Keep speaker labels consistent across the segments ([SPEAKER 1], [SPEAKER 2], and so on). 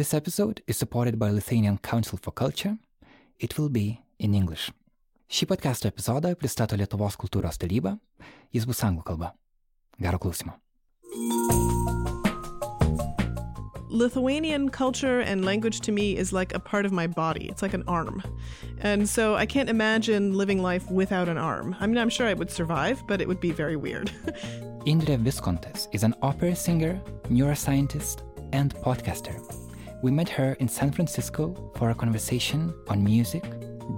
[SPEAKER 1] This episode is supported by Lithuanian Council for Culture. It will be in English. Šį podcast'o epizodą pristato Lietuvos kultūros taryba. Jis bus anglų kalba. Gero klausimo.
[SPEAKER 2] Lithuanian culture and language to me is like a part of my body. It's like an arm. And so I can't imagine living life without an arm. I mean, I'm sure I would survive, but it would be very weird.
[SPEAKER 1] Indre Viskontas is an opera singer, neuroscientist, and podcaster. We met her in San Francisco for a conversation on music,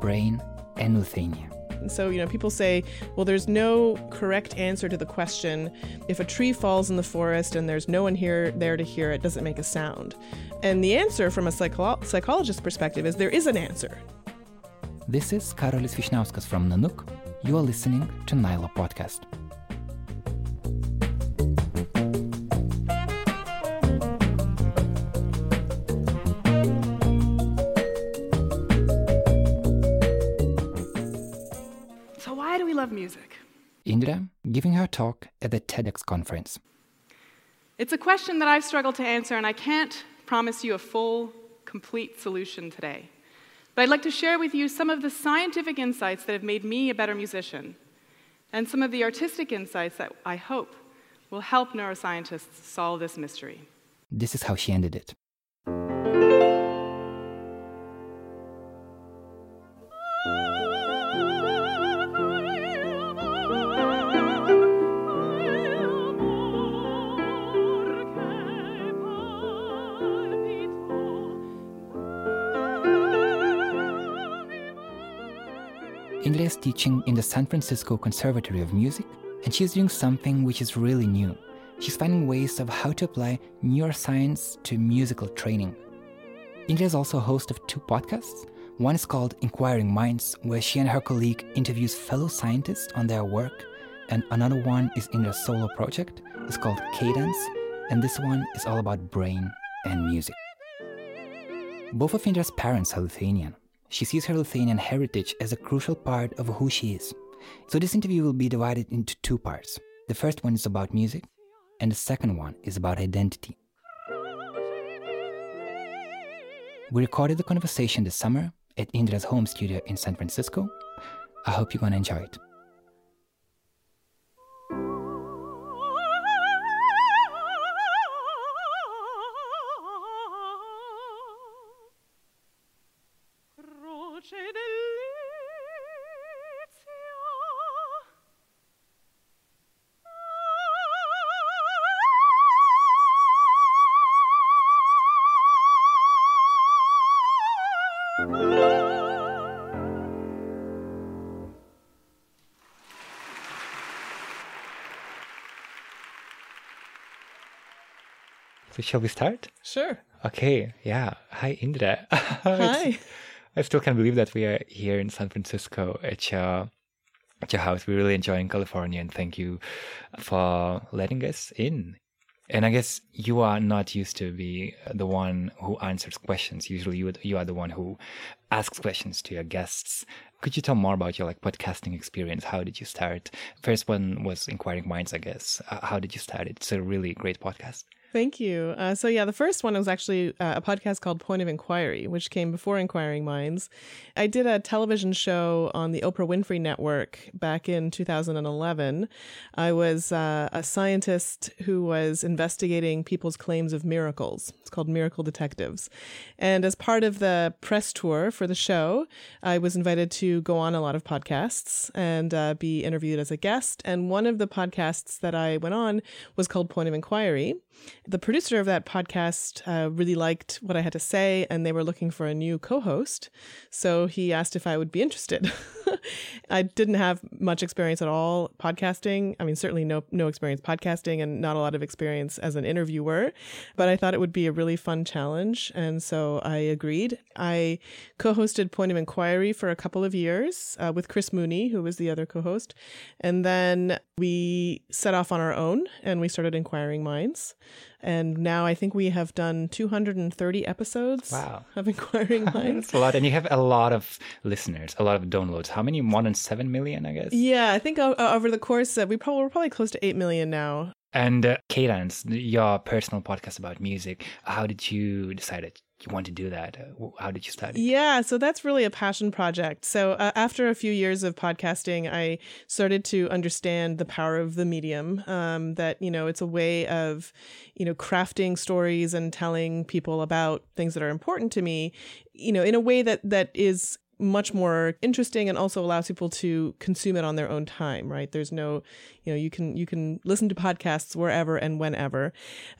[SPEAKER 1] brain, and Lithuania.
[SPEAKER 2] So, you know, people say, well, there's no correct answer to the question. If a tree falls in the forest and there's no one here there to hear it, does it make a sound? And the answer from a psycho- psychologist's perspective is there is an answer.
[SPEAKER 1] This is Karolis Vyšniauskas from Nanook. You are listening to Nyla Podcast.
[SPEAKER 3] Love music?
[SPEAKER 1] Indre giving her talk at the TEDx conference.
[SPEAKER 3] It's a question that I've struggled to answer, and I can't promise you a full, complete solution today. But I'd like to share with you some of the scientific insights that have made me a better musician, and some of the artistic insights that I hope will help neuroscientists solve this mystery.
[SPEAKER 1] This is how she ended it. Is teaching in the San Francisco Conservatory of Music, and she's doing something which is really new. She's finding ways of how to apply neuroscience to musical training. Indre is also a host of two podcasts. One is called Inquiring Minds, where she and her colleague interviews fellow scientists on their work, and another one is Indre's solo project. It's called Cadence, and this one is all about brain and music. Both of Indre's parents are Lithuanian. She sees her Lithuanian heritage as a crucial part of who she is. So this interview will be divided into two parts. The first one is about music, and the second one is about identity. We recorded the conversation this summer at Indre's home studio in San Francisco. I hope you're gonna enjoy it. Shall we start?
[SPEAKER 2] Sure.
[SPEAKER 1] Okay, yeah. Hi, Indre.
[SPEAKER 2] Hi.
[SPEAKER 1] I still can't believe that we are here in San Francisco at your, at your house. We're really enjoying California, and thank you for letting us in. And I guess you are not used to be the one who answers questions. Usually, you you are the one who asks questions to your guests. Could you tell more about your like podcasting experience? How did you start? First one was Inquiring Minds, I guess. Uh, how did you start? It's a really great podcast.
[SPEAKER 2] Thank you. Uh, so, yeah, the first one was actually uh, a podcast called Point of Inquiry, which came before Inquiring Minds. I did a television show on the Oprah Winfrey Network back in 2011. I was uh, a scientist who was investigating people's claims of miracles. It's called Miracle Detectives. And as part of the press tour for the show, I was invited to go on a lot of podcasts and uh, be interviewed as a guest. And one of the podcasts that I went on was called Point of Inquiry. The producer of that podcast uh, really liked what I had to say, and they were looking for a new co host. So he asked if I would be interested. I didn't have much experience at all podcasting. I mean, certainly no, no experience podcasting and not a lot of experience as an interviewer, but I thought it would be a really fun challenge. And so I agreed. I co hosted Point of Inquiry for a couple of years uh, with Chris Mooney, who was the other co host. And then we set off on our own and we started Inquiring Minds. And now I think we have done 230 episodes
[SPEAKER 1] Wow.
[SPEAKER 2] of Inquiring Minds.
[SPEAKER 1] That's a lot. And you have a lot of listeners, a lot of downloads. How many? More than 7 million, I guess?
[SPEAKER 2] Yeah, I think over the course of, we probably, we're probably close to 8 million now.
[SPEAKER 1] And uh, Cadence, your personal podcast about music, how did you decide that you want to do that? Uh, how did you study?
[SPEAKER 2] Yeah, so that's really a passion project. So uh, after a few years of podcasting, I started to understand the power of the medium. Um, that you know, it's a way of you know crafting stories and telling people about things that are important to me. You know, in a way that that is much more interesting and also allows people to consume it on their own time right? There's no you know you can you can listen to podcasts wherever and whenever.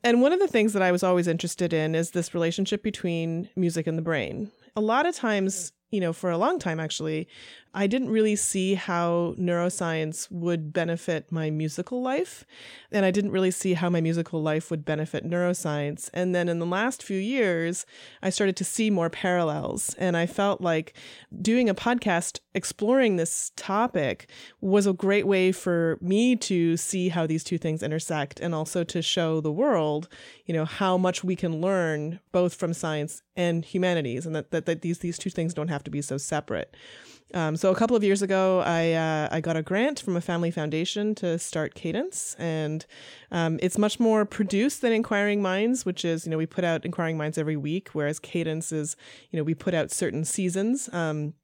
[SPEAKER 2] And one of the things that i was always interested in is this relationship between music and the brain. A lot of times you know, for a long time actually, I didn't really see how neuroscience would benefit my musical life. And I didn't really see how my musical life would benefit neuroscience. And then in the last few years, I started to see more parallels. And I felt like doing a podcast exploring this topic was a great way for me to see how these two things intersect and also to show the world, you know, how much we can learn both from science and humanities and that, that, that these, these two things don't have to be so separate. Um, so a couple of years ago, I uh, I got a grant from a family foundation to start Cadence, and um, it's much more produced than Inquiring Minds, which is you know we put out Inquiring Minds every week, whereas Cadence is you know we put out certain seasons. Um,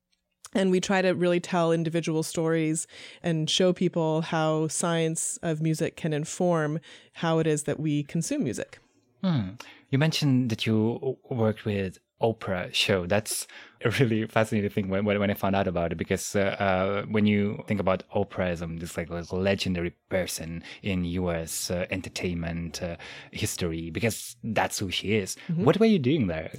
[SPEAKER 2] and we try to really tell individual stories and show people how science of music can inform how it is that we consume music.
[SPEAKER 1] Hmm. You mentioned that you worked with Oprah show. That's a really fascinating thing when, when I found out about it because uh, uh, when you think about Oprahism, this like, like legendary person in U.S. Uh, entertainment uh, history, because that's who she is. Mm-hmm. What were you doing there?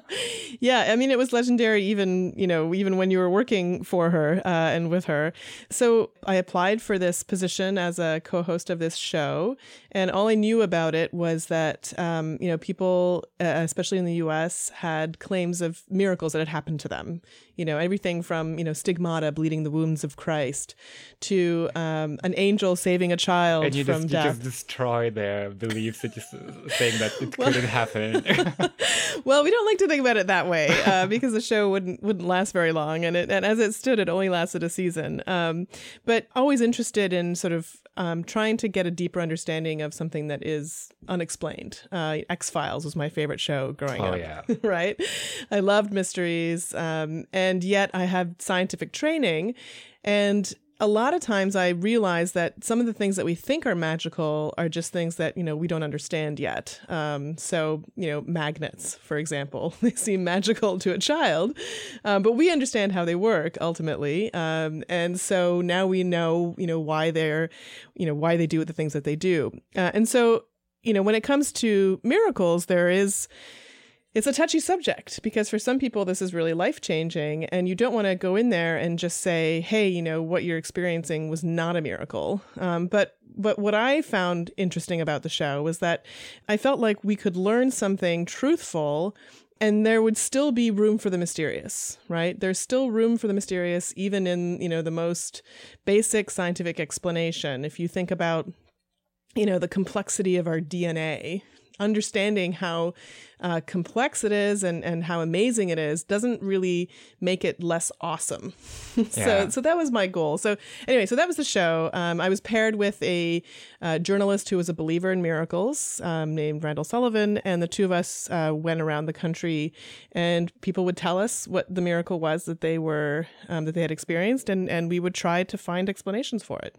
[SPEAKER 2] yeah, I mean, it was legendary even you know even when you were working for her uh, and with her. So I applied for this position as a co-host of this show, and all I knew about it was that um, you know people, uh, especially in the U.S., had claims of miracles that had happened happened to them. You know, everything from, you know, stigmata, bleeding the wounds of Christ, to um, an angel saving a child
[SPEAKER 1] and you
[SPEAKER 2] from
[SPEAKER 1] just,
[SPEAKER 2] death.
[SPEAKER 1] You just destroy their beliefs and just saying that it well, couldn't happen.
[SPEAKER 2] well, we don't like to think about it that way uh, because the show wouldn't wouldn't last very long, and it and as it stood, it only lasted a season. Um, but always interested in sort of um, trying to get a deeper understanding of something that is unexplained. Uh, X Files was my favorite show growing
[SPEAKER 1] oh,
[SPEAKER 2] up.
[SPEAKER 1] yeah.
[SPEAKER 2] right? I loved mysteries. Um, and yet I have scientific training. And a lot of times I realize that some of the things that we think are magical are just things that, you know, we don't understand yet. Um, so, you know, magnets, for example, they seem magical to a child, um, but we understand how they work ultimately. Um, and so now we know, you know, why they're, you know, why they do the things that they do. Uh, and so, you know, when it comes to miracles, there is, it's a touchy subject because for some people this is really life changing and you don't want to go in there and just say hey you know what you're experiencing was not a miracle. Um, but but what i found interesting about the show was that i felt like we could learn something truthful and there would still be room for the mysterious right? There's still room for the mysterious even in you know the most basic scientific explanation. If you think about you know the complexity of our dna understanding how uh, complex it is and, and how amazing it is doesn't really make it less awesome. so yeah. so that was my goal. So anyway, so that was the show. Um, I was paired with a uh, journalist who was a believer in miracles um, named Randall Sullivan, and the two of us uh, went around the country, and people would tell us what the miracle was that they were um, that they had experienced, and and we would try to find explanations for it.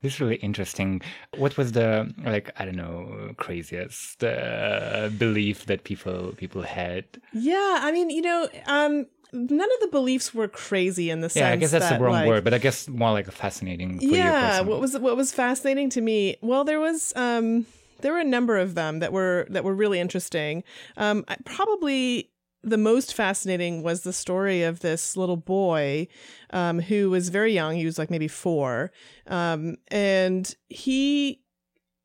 [SPEAKER 1] This is really interesting. What was the like I don't know craziest uh, belief that people people had?
[SPEAKER 2] Yeah, I mean, you know, um, none of the beliefs were crazy in the sense.
[SPEAKER 1] Yeah, I guess that's
[SPEAKER 2] that,
[SPEAKER 1] the wrong
[SPEAKER 2] like,
[SPEAKER 1] word, but I guess more like a fascinating.
[SPEAKER 2] yeah, what was what was fascinating to me? Well, there was um, there were a number of them that were that were really interesting. Um, probably the most fascinating was the story of this little boy um, who was very young. He was like maybe four. Um, and he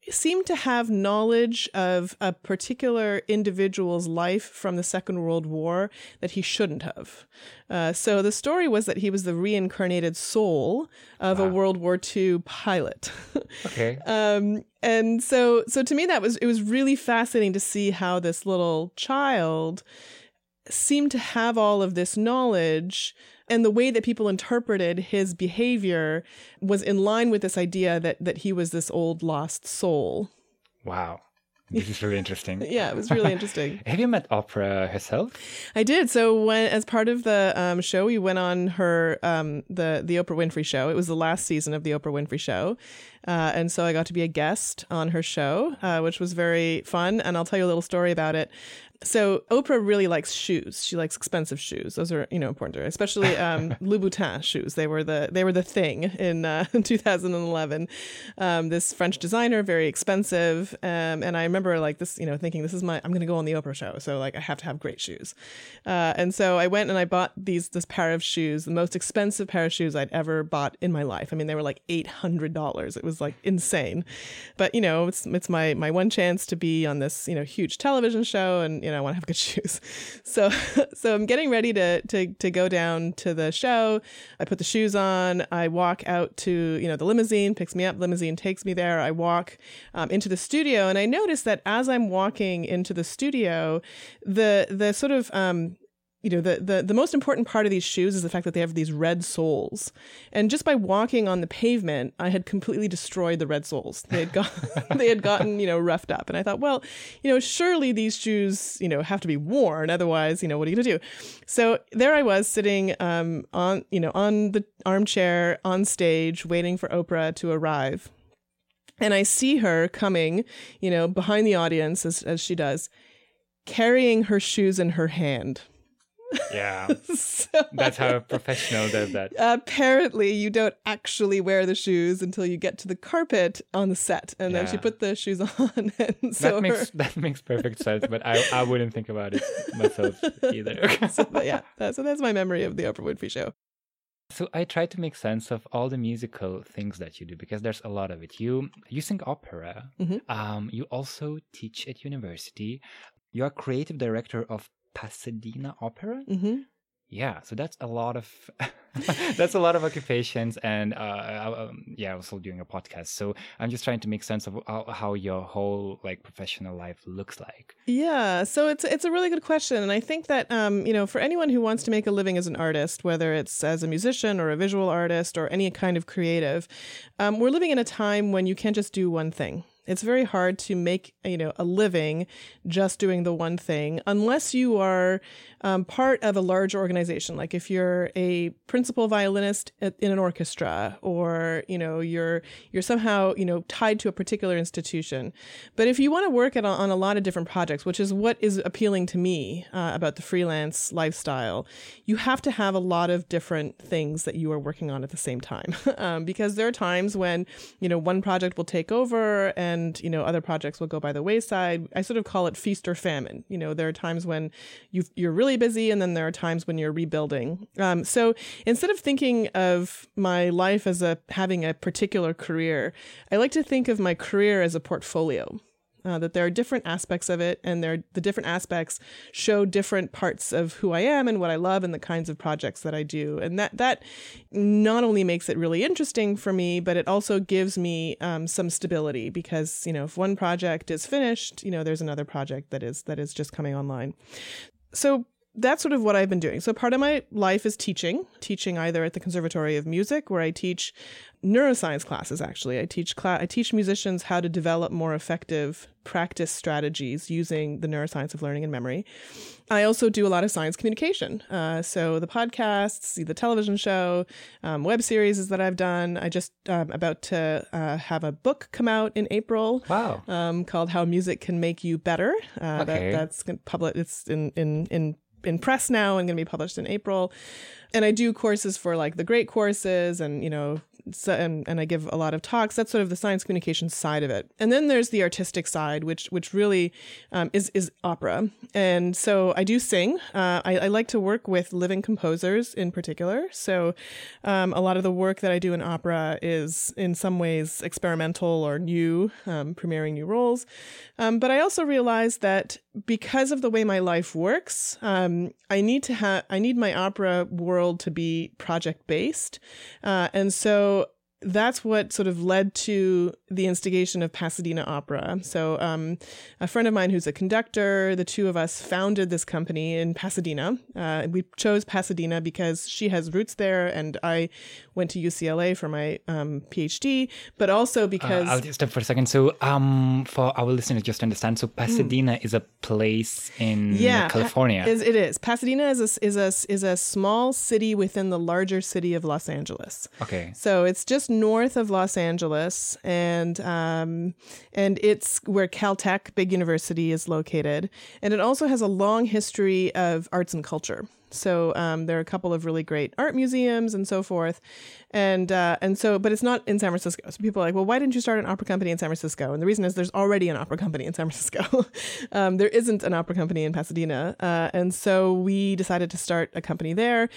[SPEAKER 2] seemed to have knowledge of a particular individual's life from the Second World War that he shouldn't have. Uh, so the story was that he was the reincarnated soul of wow. a World War II pilot.
[SPEAKER 1] okay.
[SPEAKER 2] um, and so, so to me, that was it was really fascinating to see how this little child seemed to have all of this knowledge and the way that people interpreted his behavior was in line with this idea that that he was this old lost soul
[SPEAKER 1] wow this is really interesting.
[SPEAKER 2] yeah, it was really interesting.
[SPEAKER 1] Have you met Oprah herself?
[SPEAKER 2] I did. So when, as part of the um, show, we went on her um, the the Oprah Winfrey Show. It was the last season of the Oprah Winfrey Show, uh, and so I got to be a guest on her show, uh, which was very fun. And I'll tell you a little story about it. So Oprah really likes shoes. She likes expensive shoes. Those are you know important to her, especially um, Louboutin shoes. They were the they were the thing in uh, 2011. Um, this French designer, very expensive, um, and I remember like this, you know, thinking this is my I'm going to go on the Oprah show, so like I have to have great shoes. Uh, and so I went and I bought these this pair of shoes, the most expensive pair of shoes I'd ever bought in my life. I mean, they were like eight hundred dollars. It was like insane, but you know, it's it's my my one chance to be on this you know huge television show, and you know. I want to have good shoes. So so I'm getting ready to to to go down to the show. I put the shoes on. I walk out to you know the limousine picks me up. Limousine takes me there. I walk um, into the studio, and I notice that as I'm walking into the studio, the the sort of um, you know the, the the most important part of these shoes is the fact that they have these red soles. And just by walking on the pavement i had completely destroyed the red soles. They had got they had gotten you know roughed up. And i thought well you know surely these shoes you know have to be worn. Otherwise you know what are you going to do? So there i was sitting um, on you know on the armchair on stage waiting for oprah to arrive. And i see her coming you know behind the audience as, as she does carrying her shoes in her hand
[SPEAKER 1] yeah. so, That's how a professional does that.
[SPEAKER 2] Apparently, you don't actually wear the shoes until you get to the carpet on the set. And yeah. then she put the shoes on. And so
[SPEAKER 1] that, makes, her... that makes perfect sense, but I, I wouldn't think about it myself either.
[SPEAKER 2] so, yeah. That, so that's my memory of the Oprah Winfrey Show.
[SPEAKER 1] So I try to make sense of all the musical things that you do because there's a lot of it. You you sing opera. Mm-hmm. Um, you also teach at university. You are creative director of Pasadena Opera. Mm-hmm. Yeah, so that's a lot of that's a lot of occupations, and uh, um, yeah, I was also doing a podcast, so I'm just trying to make sense of how, how, your whole like professional life looks like.
[SPEAKER 2] Yeah, so it's it's a really good question, and I think that um, you know for anyone who wants to make a living as an artist, whether it's as a musician or a visual artist or any kind of creative, um, we're living in a time when you can't just do one thing it's very hard to make you know a living just doing the one thing unless you are um, part of a large organization. Like if you're a principal violinist in an orchestra or you know you're you're somehow you know tied to a particular institution. But if you want to work at, on a lot of different projects which is what is appealing to me uh, about the freelance lifestyle you have to have a lot of different things that you are working on at the same time. Um, because there are times when you know one project will take over and you know other projects will go by the wayside. I sort of call it feast or famine. You know there are times when you you're really really busy, and then there are times when you're rebuilding. Um, so instead of thinking of my life as a having a particular career, I like to think of my career as a portfolio. Uh, that there are different aspects of it, and there the different aspects show different parts of who I am and what I love and the kinds of projects that I do, and that that not only makes it really interesting for me, but it also gives me um, some stability because you know if one project is finished, you know there's another project that is that is just coming online. So that's sort of what I've been doing. So part of my life is teaching, teaching either at the Conservatory of Music, where I teach neuroscience classes. Actually, I teach cla- I teach musicians how to develop more effective practice strategies using the neuroscience of learning and memory. I also do a lot of science communication. Uh, so the podcasts, the television show, um, web series that I've done. I just um, about to uh, have a book come out in April.
[SPEAKER 1] Wow.
[SPEAKER 2] Um, called How Music Can Make You Better. Uh,
[SPEAKER 1] okay.
[SPEAKER 2] That, that's public. It's in in in in press now and going to be published in April. And I do courses for like the great courses and, you know, so, and, and I give a lot of talks. That's sort of the science communication side of it. And then there's the artistic side, which which really um, is is opera. And so I do sing. Uh, I, I, like to work with living composers in particular. So um, a lot of the work that I do in opera is in some ways experimental or new, um, premiering new roles. Um, but I also realize that because of the way my life works, um, I need to have I need my opera world to be project based, uh, and so that's what sort of led to the instigation of Pasadena Opera. So, um, a friend of mine who's a conductor, the two of us founded this company in Pasadena. Uh, we chose Pasadena because she has roots there, and I went to UCLA for my um, PhD, but also because.
[SPEAKER 1] Uh, I'll just stop for a second. So, um, for our listeners, just to understand, so Pasadena mm. is a place in
[SPEAKER 2] yeah,
[SPEAKER 1] California.
[SPEAKER 2] Pa- is, it is. Pasadena is a, is a is a small city within the larger city of Los Angeles.
[SPEAKER 1] Okay.
[SPEAKER 2] So it's just north of Los Angeles, and um, and it's where Caltech, big university, is located, and it also has a long history of arts and culture. So um, there are a couple of really great art museums and so forth, and uh, and so, but it's not in San Francisco. So people are like, well, why didn't you start an opera company in San Francisco? And the reason is there's already an opera company in San Francisco. um, there isn't an opera company in Pasadena, uh, and so we decided to start a company there.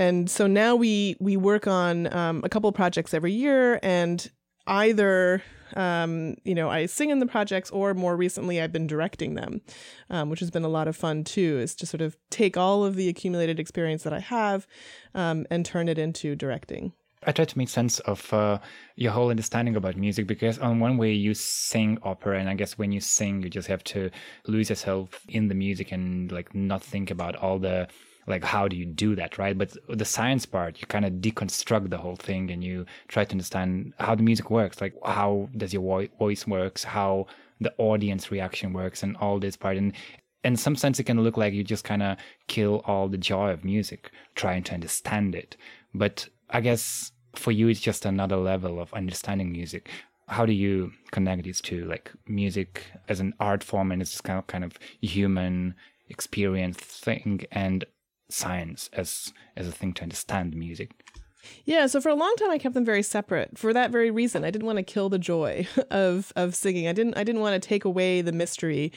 [SPEAKER 2] And so now we we work on um, a couple projects every year, and either um, you know I sing in the projects, or more recently I've been directing them, um, which has been a lot of fun too. Is to sort of take all of the accumulated experience that I have um, and turn it into directing.
[SPEAKER 1] I try to make sense of uh, your whole understanding about music because, on one way, you sing opera, and I guess when you sing, you just have to lose yourself in the music and like not think about all the like how do you do that right? But the science part you kind of deconstruct the whole thing and you try to understand how the music works like how does your voice works how the audience reaction works and all this part. And in some sense it can look like you just kind of kill all the joy of music trying to understand it. But i guess for you it's just another level of understanding music. How do you connect these two like music as an art form and it's kind of kind of human experience thing and science as as a thing to understand music.
[SPEAKER 2] Yeah, so for a long time I kept them very separate for that very reason. I didn't want to kill the joy of of singing. I didn't I didn't want to take away the mystery.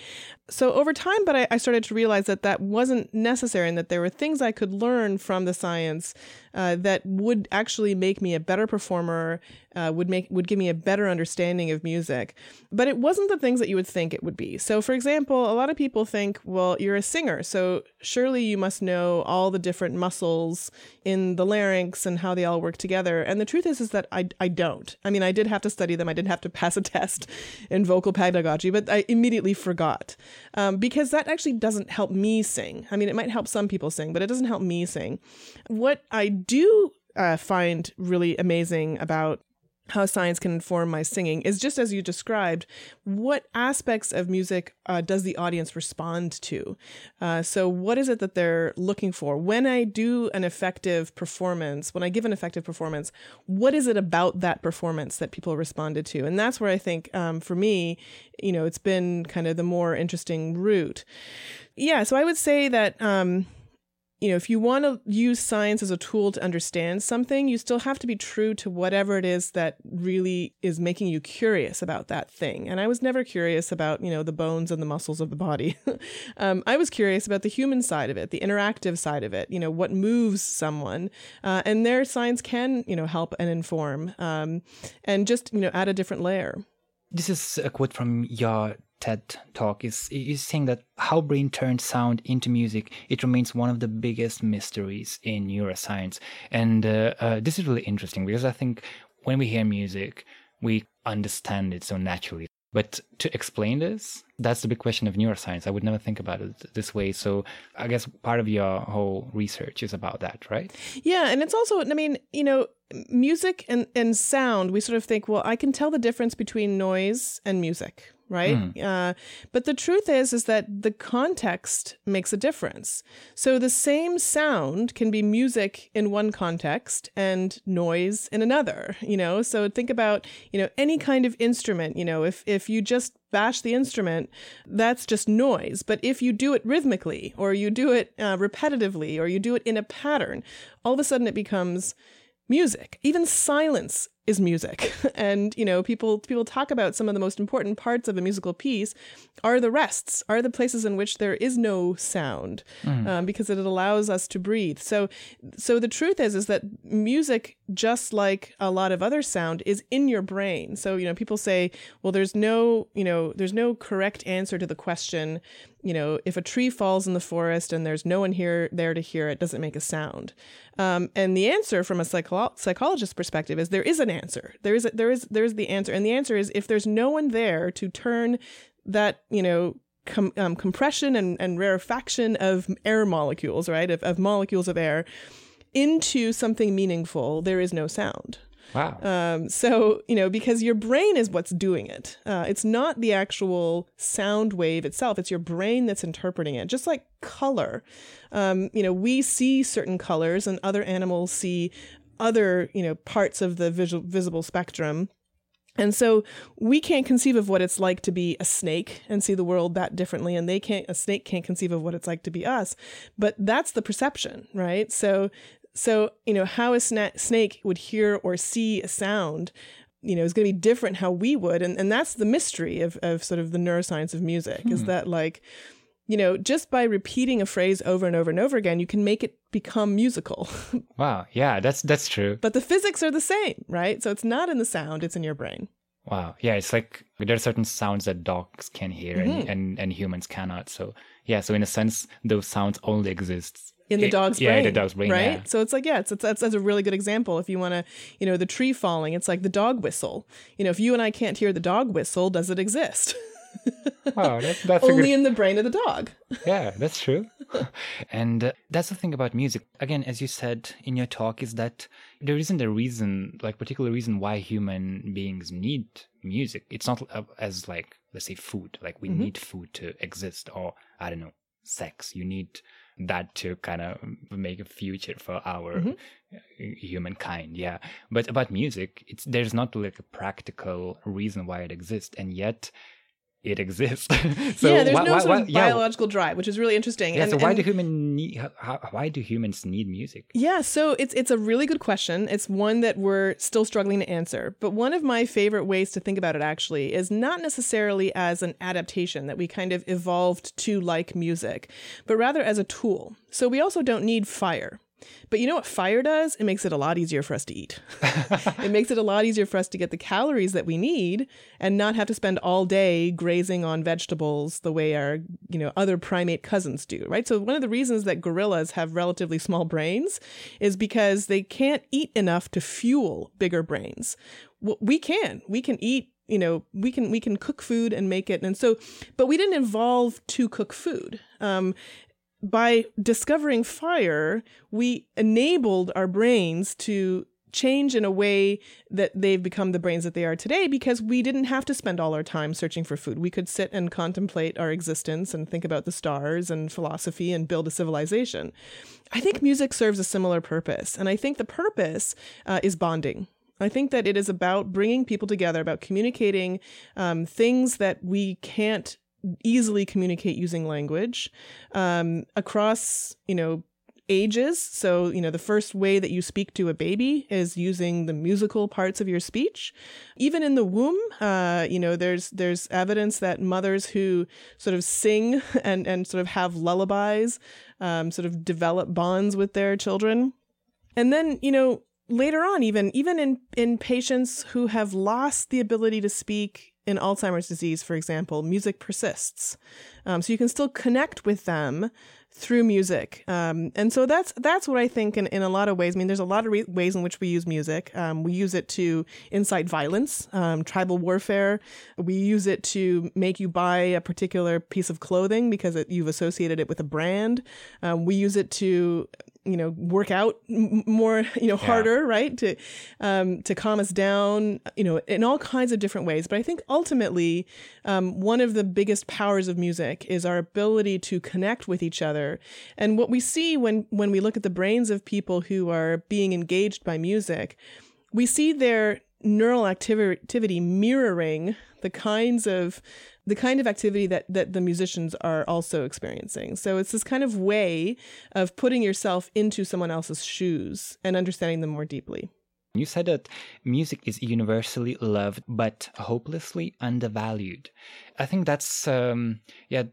[SPEAKER 2] So over time, but I, I started to realize that that wasn't necessary, and that there were things I could learn from the science uh, that would actually make me a better performer, uh, would make would give me a better understanding of music. But it wasn't the things that you would think it would be. So, for example, a lot of people think, well, you're a singer, so surely you must know all the different muscles in the larynx and how they all work together. And the truth is, is that I I don't. I mean, I did have to study them. I did have to pass a test in vocal pedagogy, but I immediately forgot um, because that actually doesn't help me sing. I mean, it might help some people sing, but it doesn't help me sing. What I do uh, find really amazing about how science can inform my singing is just as you described what aspects of music uh, does the audience respond to? Uh, so what is it that they're looking for? When i do an effective performance when i give an effective performance what is it about that performance that people responded to? And that's where i think um, for me you know it's been kind of the more interesting route. Yeah so i would say that um, you know, if you want to use science as a tool to understand something, you still have to be true to whatever it is that really is making you curious about that thing. And I was never curious about, you know, the bones and the muscles of the body. um, I was curious about the human side of it, the interactive side of it, you know, what moves someone. Uh, and there, science can, you know, help and inform um, and just, you know, add a different layer.
[SPEAKER 1] This is a quote from your TED talk is is saying that how brain turns sound into music it remains one of the biggest mysteries in neuroscience, and uh, uh, this is really interesting because I think when we hear music, we understand it so naturally. But to explain this, that's the big question of neuroscience. I would never think about it this way. So I guess part of your whole research is about that, right?
[SPEAKER 2] Yeah. And it's also, I mean, you know, music and, and sound, we sort of think, well, I can tell the difference between noise and music, right? Mm. Uh, but the truth is, is that the context makes a difference. So the same sound can be music in one context and noise in another. You know, so think about you know any kind of instrument. You know, if if you just bash the instrument, that's just noise. But if you do it rhythmically, or you do it uh, repetitively, or you do it in a pattern, all of a sudden it becomes music. Even silence is music. And, you know, people people talk about some of the most important parts of a musical piece are the rests, are the places in which there is no sound, mm. um, because it allows us to breathe. So so the truth is is that music, just like a lot of other sound, is in your brain. So, you know, people say, well, there's no, you know, there's no correct answer to the question you know, if a tree falls in the forest and there's no one here there to hear it, doesn't make a sound? Um, and the answer from a psycho- psychologist's perspective is there is an answer. There is a, there is there is the answer, and the answer is if there's no one there to turn that you know com- um, compression and, and rarefaction of air molecules, right, of, of molecules of air into something meaningful, there is no sound.
[SPEAKER 1] Wow.
[SPEAKER 2] Um, so, you know, because your brain is what's doing it. Uh, it's not the actual sound wave itself, it's your brain that's interpreting it. Just like color. Um, you know, we see certain colors and other animals see other, you know, parts of the visual, visible spectrum. And so we can't conceive of what it's like to be a snake and see the world that differently. And they can't, a snake can't conceive of what it's like to be us. But that's the perception, right? So so, you know, how a sna- snake would hear or see a sound, you know, is going to be different how we would. And, and that's the mystery of, of sort of the neuroscience of music hmm. is that like, you know, just by repeating a phrase over and over and over again, you can make it become musical.
[SPEAKER 1] wow. Yeah, that's that's true.
[SPEAKER 2] But the physics are the same, right? So it's not in the sound, it's in your brain.
[SPEAKER 1] Wow. Yeah, it's like there are certain sounds that dogs can hear mm-hmm. and, and, and humans cannot. So yeah, so in a sense, those sounds only exist
[SPEAKER 2] in the dog's brain.
[SPEAKER 1] The dog's brain.
[SPEAKER 2] Right.
[SPEAKER 1] Yeah.
[SPEAKER 2] So it's like, yeah, it's, it's that's, that's a really good example. If you want to, you know, the tree falling, it's like the dog whistle. You know, if you and I can't hear the dog whistle, does it exist?
[SPEAKER 1] oh, that, that's
[SPEAKER 2] only
[SPEAKER 1] good...
[SPEAKER 2] in the brain of the dog.
[SPEAKER 1] yeah, that's true. and uh, that's the thing about music. Again, as you said in your talk, is that there isn't a reason, like particular reason, why human beings need music. It's not uh, as like let's say food. Like we mm-hmm. need food to exist, or I don't know, sex. You need that to kind of make a future for our mm-hmm. humankind yeah but about music it's there's not like a practical reason why it exists and yet it exists.
[SPEAKER 2] so yeah, there's why, no sort of why, biological yeah. drive, which is really interesting.
[SPEAKER 1] Yeah, and, so why and, do human need, how, why do humans need music?
[SPEAKER 2] Yeah, so it's it's a really good question. It's one that we're still struggling to answer. But one of my favorite ways to think about it actually is not necessarily as an adaptation that we kind of evolved to like music, but rather as a tool. So we also don't need fire. But you know what fire does? It makes it a lot easier for us to eat. it makes it a lot easier for us to get the calories that we need and not have to spend all day grazing on vegetables the way our, you know, other primate cousins do, right? So one of the reasons that gorillas have relatively small brains is because they can't eat enough to fuel bigger brains. We can. We can eat you know we can we can cook food and make it and so but we didn't evolve to cook food um, by discovering fire, we enabled our brains to change in a way that they've become the brains that they are today because we didn't have to spend all our time searching for food. We could sit and contemplate our existence and think about the stars and philosophy and build a civilization. I think music serves a similar purpose. And I think the purpose uh, is bonding. I think that it is about bringing people together, about communicating um, things that we can't easily communicate using language um, across, you know, ages. So, you know, the first way that you speak to a baby is using the musical parts of your speech. Even in the womb, uh, you know, there's there's evidence that mothers who sort of sing and and sort of have lullabies, um, sort of develop bonds with their children. And then, you know, later on, even even in in patients who have lost the ability to speak in Alzheimer's disease, for example, music persists. Um, so you can still connect with them through music. Um, and so that's that's what I think in, in a lot of ways. I mean, there's a lot of re- ways in which we use music. Um, we use it to incite violence, um, tribal warfare. We use it to make you buy a particular piece of clothing because it, you've associated it with a brand. Um, we use it to you know work out more you know harder right? To um, to calm us down you know in all kinds of different ways. But i think ultimately um, one of the biggest powers of music is our ability to connect with each other. And what we see when when we look at the brains of people who are being engaged by music we see their neural activity mirroring the kinds of the kind of activity that that the musicians are also experiencing. So it's this kind of way of putting yourself into someone else's shoes and understanding them more deeply.
[SPEAKER 1] You said that music is universally loved but hopelessly undervalued. I think that's um, yeah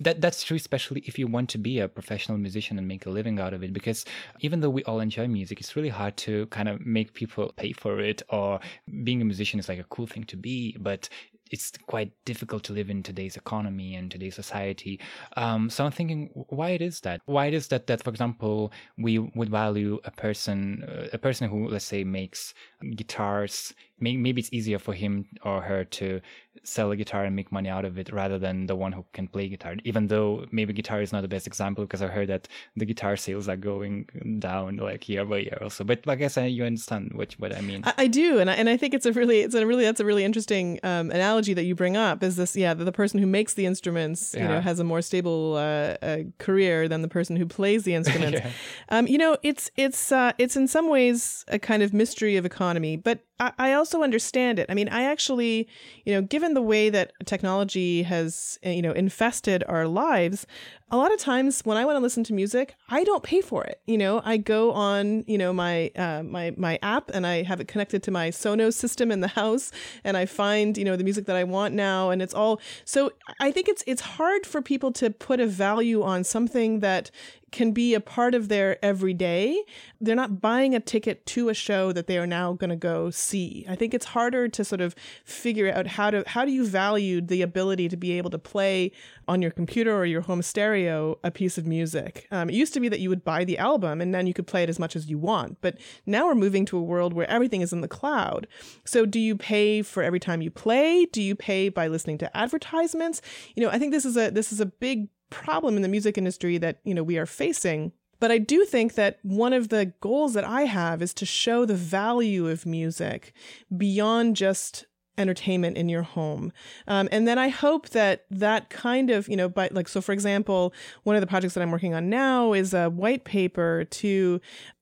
[SPEAKER 1] that that's true especially if you want to be a professional musician and make a living out of it because even though we all enjoy music it's really hard to kind of make people pay for it or being a musician is like a cool thing to be but it's quite difficult to live in today's economy and today's society. Um, so I'm thinking why it is that why it is that that for example we would value a person uh, a person who let's say makes guitars maybe it's easier for him or her to sell a guitar and make money out of it rather than the one who can play guitar even though maybe guitar is not the best example because i heard that the guitar sales are going down like year by year also but i guess I, you understand what what i mean
[SPEAKER 2] i, I do and I, and I think it's a really it's a really that's a really interesting um, analogy that you bring up is this yeah the, the person who makes the instruments yeah. you know has a more stable uh, uh, career than the person who plays the instruments yeah. um, you know it's it's uh, it's in some ways a kind of mystery of economy but I, I also understand it. I mean, I actually, you know, given the way that technology has, eh, you know, infested our lives, a lot of times when I want to listen to music, I don't pay for it. You know, I go on, you know, my uh, my my app and I have it connected to my Sonos system in the house, and I find, you know, the music that I want now, and it's all. So I think it's it's hard for people to put a value on something that can be a part of their everyday. They're not buying a ticket to a show that they are now going to go see. I think it's harder to sort of figure out how to how do you value the ability to be able to play on your computer or your home stereo a piece of music. Um, it used to be that you would buy the album and then you could play it as much as you want, but now we're moving to a world where everything is in the cloud. So do you pay for every time you play? Do you pay by listening to advertisements? You know, I think this is a this is a big problem in the music industry that, you know, we are facing. But I do think that one of the goals that I have is to show the value of music beyond just entertainment in your home. Um, and then I hope that that kind of, you know, but like, so for example, one of the projects that I'm working on now is a white paper to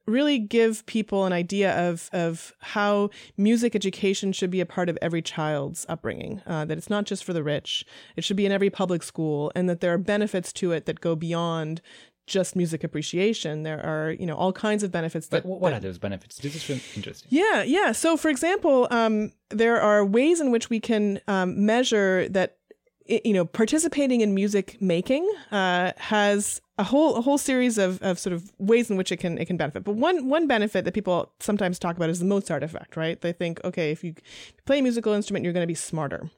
[SPEAKER 2] really give people an idea of of how music education should be a part of every child's upbringing. Uh, that it's not just for the rich; it should be in every public school, and that there are benefits to it that go beyond just music appreciation. There are, you know, all kinds of benefits.
[SPEAKER 1] That, but what that, are those benefits? This is really interesting.
[SPEAKER 2] Yeah, yeah. So, for example, um, there are ways in which we can um, measure that you know, participating in music making uh, has a whole a whole series of, of sort of ways in which it can it can benefit. But one one benefit that people sometimes talk about is the Mozart effect, right? They think, okay, if you play a musical instrument, you're going to be smarter.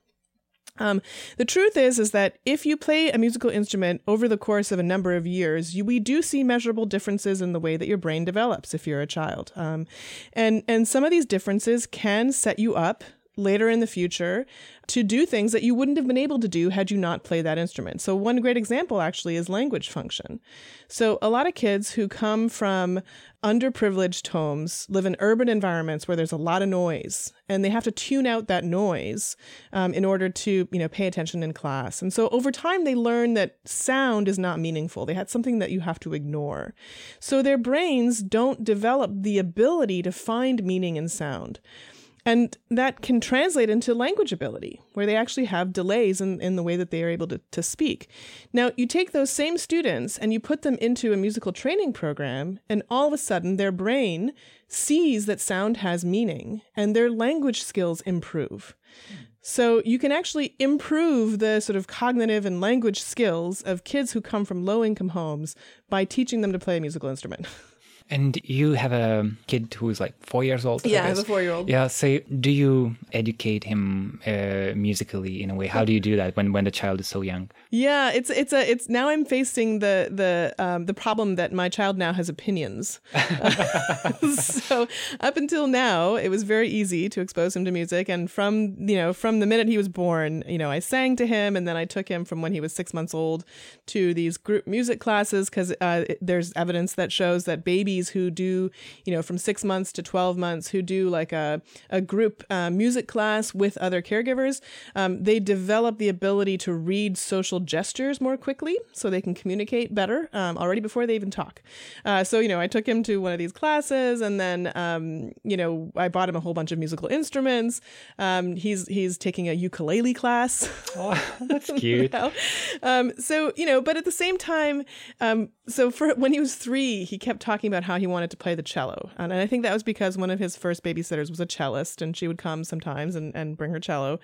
[SPEAKER 2] Um, the truth is, is that if you play a musical instrument over the course of a number of years, you, we do see measurable differences in the way that your brain develops if you're a child. Um, and and some of these differences can set you up later in the future to do things that you wouldn't have been able to do had you not played that instrument. So, one great example actually is language function. So, a lot of kids who come from underprivileged homes live in urban environments where there's a lot of noise and they have to tune out that noise um, in order to you know pay attention in class and so over time they learn that sound is not meaningful they had something that you have to ignore so their brains don't develop the ability to find meaning in sound and that can translate into language ability, where they actually have delays in, in the way that they are able to, to speak. Now, you take those same students and you put them into a musical training program, and all of a sudden their brain sees that sound has meaning and their language skills improve. So you can actually improve the sort of cognitive and language skills of kids who come from low income homes by teaching them to play a musical instrument.
[SPEAKER 1] And you have a kid who is like four years old.
[SPEAKER 2] Yeah, I, I have a four-year-old.
[SPEAKER 1] Yeah. So, do you educate him uh, musically in a way? How do you do that when when the child is so young?
[SPEAKER 2] Yeah, it's it's a it's now I'm facing the the um, the problem that my child now has opinions. so up until now, it was very easy to expose him to music, and from you know from the minute he was born, you know I sang to him, and then I took him from when he was six months old to these group music classes because uh, there's evidence that shows that babies who do you know from six months to twelve months who do like a a group uh, music class with other caregivers, um, they develop the ability to read social gestures more quickly so they can communicate better um, already before they even talk. Uh, so, you know, I took him to one of these classes and then, um, you know, I bought him a whole bunch of musical instruments. Um, he's, he's taking a ukulele class.
[SPEAKER 1] Oh, that's cute.
[SPEAKER 2] Um, so, you know, but at the same time, um, so for when he was three, he kept talking about how he wanted to play the cello. And I think that was because one of his first babysitters was a cellist and she would come sometimes and, and bring her cello.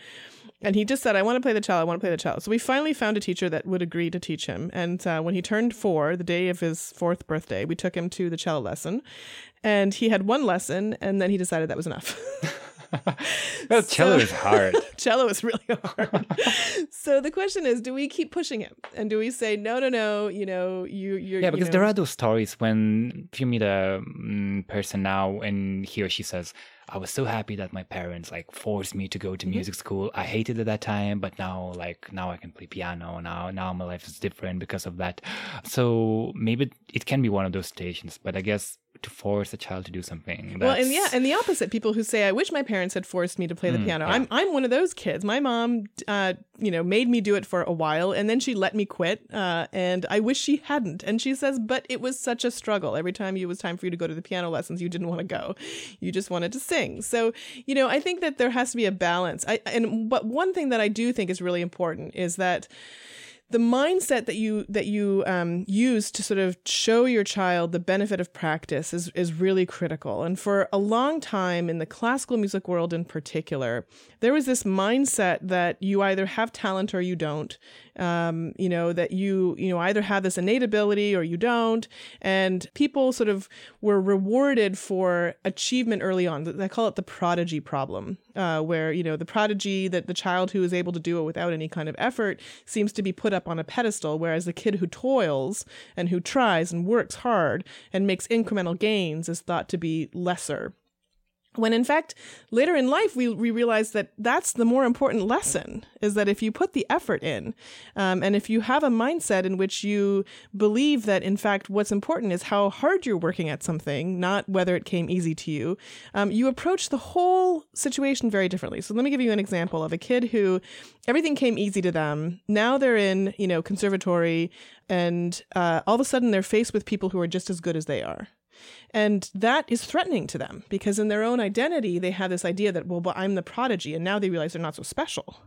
[SPEAKER 2] And he just said, I want to play the cello. I want to play the cello. So we finally found a teacher that would agree to teach him. And uh, when he turned four, the day of his fourth birthday, we took him to the cello lesson. And he had one lesson, and then he decided that was enough.
[SPEAKER 1] well, cello so, is hard.
[SPEAKER 2] cello is really hard. so the question is, do we keep pushing him, and do we say no, no, no? You know, you you're
[SPEAKER 1] yeah, because
[SPEAKER 2] you
[SPEAKER 1] know, there are those stories when if you meet a um, person now and he or she says, I was so happy that my parents like forced me to go to mm-hmm. music school. I hated it at that time, but now like now I can play piano. Now now my life is different because of that. So maybe it can be one of those stations, but I guess to force a child to do something.
[SPEAKER 2] Well, and yeah, and the opposite. People who say, "I wish my parents had forced me to play the mm, piano." Yeah. I'm I'm one of those kids. My mom, uh, you know, made me do it for a while, and then she let me quit. Uh, and I wish she hadn't. And she says, "But it was such a struggle. Every time it was time for you to go to the piano lessons, you didn't want to go. You just wanted to sing." So, you know, I think that there has to be a balance. I and but one thing that I do think is really important is that the mindset that you that you um, use to sort of show your child the benefit of practice is is really critical. And for a long time in the classical music world in particular, there was this mindset that you either have talent or you don't, um, you know, that you, you know, either have this innate ability or you don't. And people sort of were rewarded for achievement early on. They call it the prodigy problem, uh, where, you know, the prodigy, that the child who is able to do it without any kind of effort seems to be put up on a pedestal, whereas the kid who toils and who tries and works hard and makes incremental gains is thought to be lesser when in fact later in life we, we realize that that's the more important lesson is that if you put the effort in um, and if you have a mindset in which you believe that in fact what's important is how hard you're working at something not whether it came easy to you um, you approach the whole situation very differently. So let me give you an example of a kid who everything came easy to them. Now they're in you know conservatory and uh, all of a sudden they're faced with people who are just as good as they are and that is threatening to them because in their own identity, they have this idea that, well, but I'm the prodigy. And now they realize they're not so special.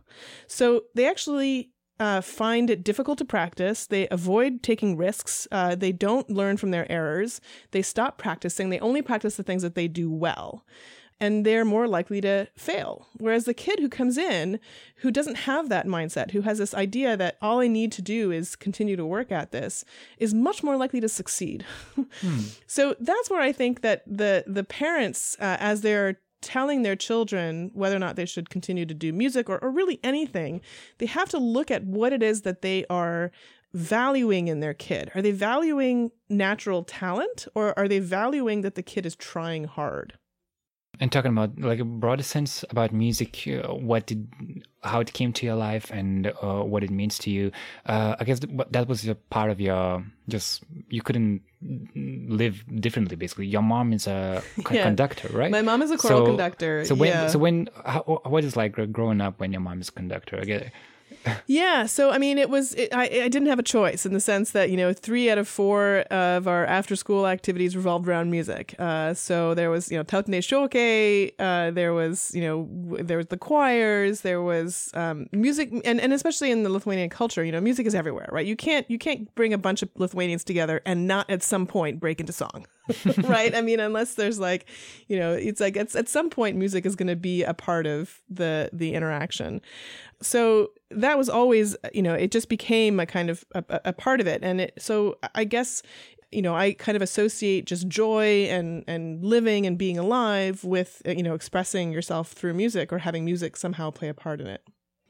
[SPEAKER 2] So they actually uh, find it difficult to practice. They avoid taking risks. Uh, they don't learn from their errors. They stop practicing. They only practice the things that they do well and they're more likely to fail. Whereas the kid who comes in, who doesn't have that mindset, who has this idea that all I need to do is continue to work at this, is much more likely to succeed. hmm. So that's where I think that the the parents, uh, as they're telling their children whether or not they should continue to do music or, or really anything, they have to look at what it is that they are valuing in their kid. Are they valuing natural talent or are they valuing that the kid is trying hard?
[SPEAKER 1] And talking about like a broader sense about music uh, what did how it came to your life and uh, what it means to you uh, i guess that was a part of your just you couldn't live differently basically your mom is a yeah. conductor right
[SPEAKER 2] my mom is a choral so, conductor
[SPEAKER 1] so when
[SPEAKER 2] yeah.
[SPEAKER 1] so when how, what is like growing up when your mom is a conductor i get
[SPEAKER 2] yeah. So, I mean, it was, it, I, I didn't have a choice in the sense that, you know, three out of four of our after school activities revolved around music. Uh, so there was, you know, Tautiniai šokiai, uh, there was, you know, there was the choirs, there was um, music, and, and especially in the Lithuanian culture, you know, music is everywhere, right? You can't, you can't bring a bunch of Lithuanians together and not at some point break into song. right? I mean, unless there's like, you know, it's like it's, at some point music is going to be a part of the the interaction so that was always you know it just became a kind of a, a part of it and it so i guess you know i kind of associate just joy and and living and being alive with you know expressing yourself through music or having music somehow play a part in it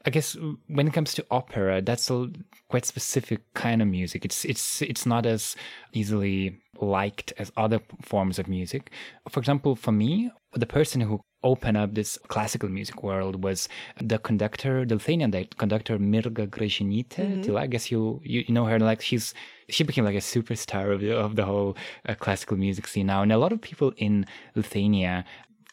[SPEAKER 1] I guess when it comes to opera, that's a quite specific kind of music. It's it's it's not as easily liked as other forms of music. For example, for me, the person who opened up this classical music world was the conductor, the Lithuanian conductor Mirga Gražinytė. Mm-hmm. I guess you, you know her. Like she's she became like a superstar of the, of the whole uh, classical music scene now, and a lot of people in Lithuania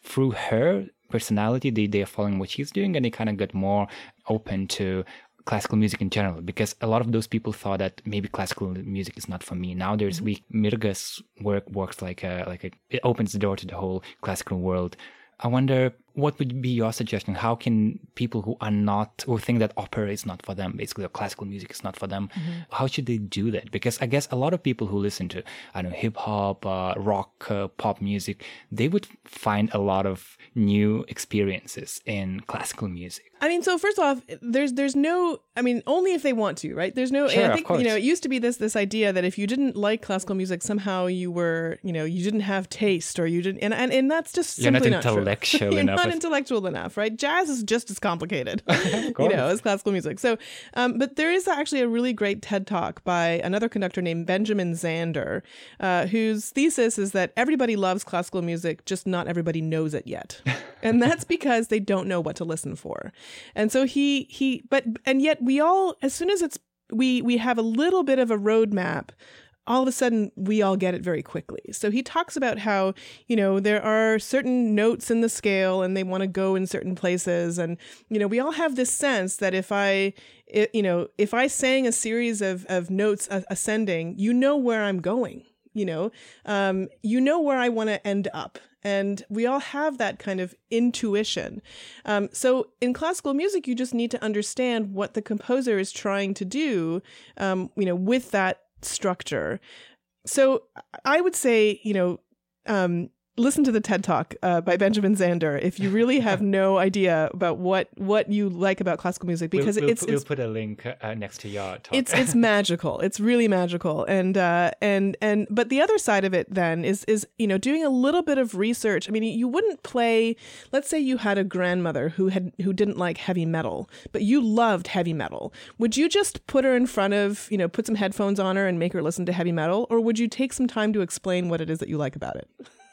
[SPEAKER 1] through her personality they they are following what she's doing, and they kind of got more open to classical music in general because a lot of those people thought that maybe classical music is not for me now there's mm-hmm. we mirga's work works like a like a it opens the door to the whole classical world I wonder what would be your suggestion? How can people who are not, who think that opera is not for them, basically, or classical music is not for them, mm-hmm. how should they do that? Because I guess a lot of people who listen to, I don't know, hip hop, uh, rock, uh, pop music, they would find a lot of new experiences in classical music.
[SPEAKER 2] I mean, so first off, there's there's no. I mean, only if they want to, right? There's no.
[SPEAKER 1] Sure,
[SPEAKER 2] I
[SPEAKER 1] of
[SPEAKER 2] think
[SPEAKER 1] course.
[SPEAKER 2] you know, it used to be this this idea that if you didn't like classical music, somehow you were, you know, you didn't have taste, or you didn't, and and, and that's just
[SPEAKER 1] You're not intellectual enough.
[SPEAKER 2] Not intellectual enough, right? Jazz is just as complicated, you know, as classical music. So, um, but there is actually a really great TED talk by another conductor named Benjamin Zander, uh, whose thesis is that everybody loves classical music, just not everybody knows it yet, and that's because they don't know what to listen for. And so he he, but and yet we all, as soon as it's we we have a little bit of a roadmap all of a sudden we all get it very quickly. So he talks about how, you know, there are certain notes in the scale and they want to go in certain places and you know, we all have this sense that if I i you know, if I sang a series of of notes ascending, you know where I'm going, you know. Um you know where I want to end up. And we all have that kind of intuition. Um, so in classical music, you just need to understand what the composer is trying to do, um, you know, with that structure. So I would say, you know, um, listen to the TED Talk uh, by Benjamin Zander if you really have no idea about what what you like about classical music because
[SPEAKER 1] we'll, we'll,
[SPEAKER 2] it's
[SPEAKER 1] put- we'll put a link uh, next to your talk.
[SPEAKER 2] it's it's magical. It's really magical. And uh and and but the other side of it then is is you know doing a little bit of research. I mean, you wouldn't play let's say you had a grandmother who had who didn't like heavy metal, but you loved heavy metal. Would you just put her in front of, you know, put some headphones on her and make her listen to heavy metal or would you take some time to explain what it is that you like about it?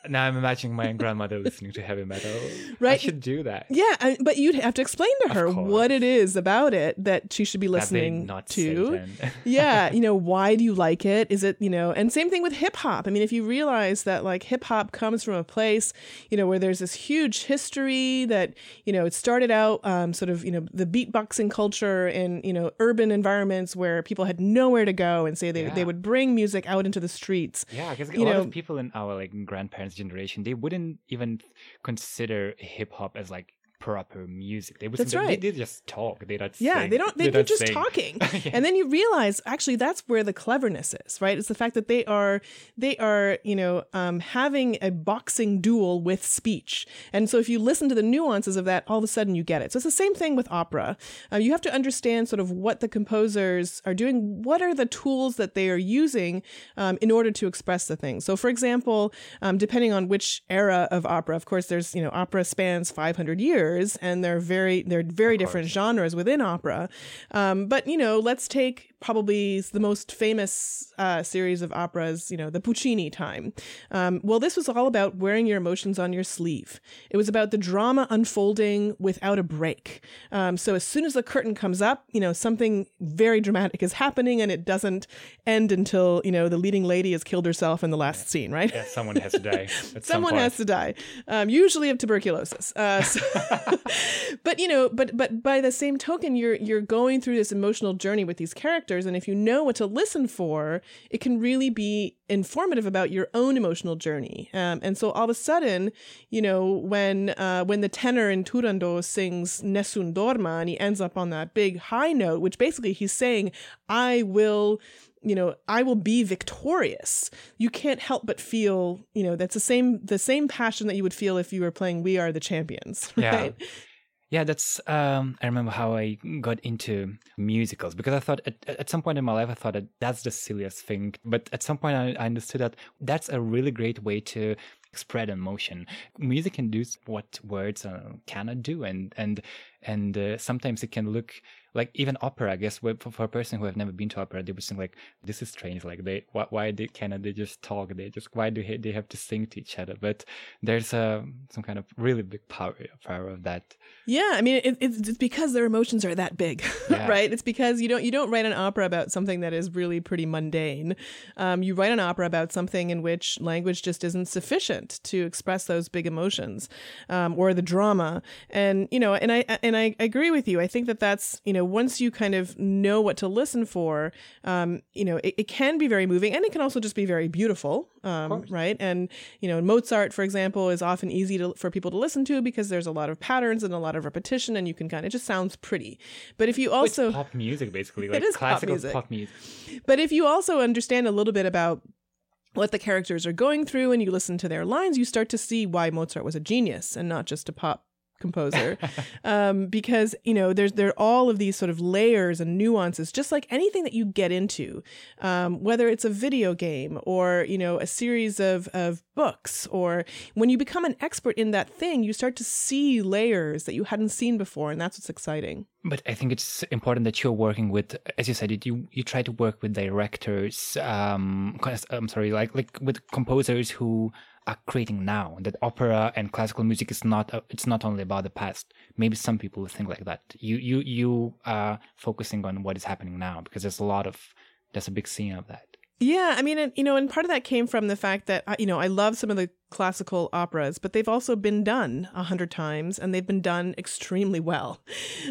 [SPEAKER 1] Now I'm imagining my grandmother listening to heavy metal. I
[SPEAKER 2] Right.
[SPEAKER 1] should do that.
[SPEAKER 2] Yeah, I, but you'd have to explain to her what it is about it that she should be listening
[SPEAKER 1] not
[SPEAKER 2] to. Yeah, you know, why do you like it? Is it, you know, and same thing with hip hop. I mean, if you realize that like hip hop comes from a place, you know, where there's this huge history that, you know, it started out um, sort of, you know, the beatboxing culture in, you know, urban environments where people had nowhere to go and say they,
[SPEAKER 1] Yeah.
[SPEAKER 2] they would bring music out into the streets.
[SPEAKER 1] Yeah, because a lot
[SPEAKER 2] know-
[SPEAKER 1] of people in our like grandparents' generation, they wouldn't even consider hip hop as like proper music. They
[SPEAKER 2] That's right.
[SPEAKER 1] They, they just talk. They don't.
[SPEAKER 2] Yeah,
[SPEAKER 1] sing.
[SPEAKER 2] they don't. They, are just
[SPEAKER 1] sing.
[SPEAKER 2] talking,
[SPEAKER 1] Yeah.
[SPEAKER 2] and then you realize actually that's where the cleverness is, right? It's the fact that they are they are you know um, having a boxing duel with speech, and so if you listen to the nuances of that, all of a sudden you get it. So it's the same thing with opera. Uh, you have to understand sort of what the composers are doing. What are the tools that they are using um, in order to express the thing? So, for example, um, depending on which era of opera, of course, there's you know opera spans 500 years, and they're very they're very different genres within opera. Um, but you know, let's take probably the most famous uh, series of operas, you know, the Puccini time. Um, well, this was all about wearing your emotions on your sleeve. It was about the drama unfolding without a break. Um, so as soon as the curtain comes up, you know, something very dramatic is happening, and it doesn't end until you know the leading lady has killed herself in the last scene, right?
[SPEAKER 1] Yeah, someone has to die. At some
[SPEAKER 2] Someone has to die, um, usually of tuberculosis. Uh, so- but you know, but but by the same token, you're you're going through this emotional journey with these characters, and if you know what to listen for, it can really be informative about your own emotional journey. Um, and so all of a sudden, you know, when uh, when the tenor in Turandot sings Nessun Dorma, and he ends up on that big high note, which basically he's saying, "I will." You know i will be victorious you can't help but feel you know that's the same the same passion that you would feel if you were playing we are the champions
[SPEAKER 1] Yeah. Yeah, that's. Um, I remember how I got into musicals because I thought at, at some point in my life I thought that that's the silliest thing, but at some point I, I understood that that's a really great way to spread emotion. Music can do what words uh, cannot do, and and and uh, sometimes it can look like even opera. I guess for, for a person who have never been to opera, they would think like this is strange. Like they why, why they cannot they just talk? They just why do they have to sing to each other? But there's uh, some kind of really big power power of that.
[SPEAKER 2] yeah i mean it, it's, it's because their emotions are that big
[SPEAKER 1] Yeah.
[SPEAKER 2] right it's because you don't you don't write an opera about something that is really pretty mundane um, you write an opera about something in which language just isn't sufficient to express those big emotions um, or the drama and you know and i and i agree with you i think that that's you know once you kind of know what to listen for um, you know it, it can be very moving and it can also just be very beautiful um, right? And you know mozart for example is often easy to, for people to listen to because there's a lot of patterns and a lot of repetition and you can kind of it just sounds pretty. But if you also
[SPEAKER 1] it's pop music basically like
[SPEAKER 2] is pop music.
[SPEAKER 1] pop music.
[SPEAKER 2] But if you also understand a little bit about what the characters are going through and you listen to their lines, you start to see why Mozart was a genius and not just a pop composer um, because you know there's there are all of these sort of layers and nuances just like anything that you get into um, whether it's a video game or you know a series of, of books or when you become an expert in that thing you start to see layers that you hadn't seen before and that's what's exciting
[SPEAKER 1] but I think it's important that you're working with, as you said, you you try to work with directors. Um, I'm sorry, like like with composers who are creating now. That opera and classical music is not a, it's not only about the past. Maybe some people think like that. You you you are focusing on what is happening now because there's a lot of there's a big scene of that.
[SPEAKER 2] Yeah, I mean, you know, and part of that came from the fact that uh, you know I love some of the classical operas, but they've also been done a hundred times and they've been done extremely well.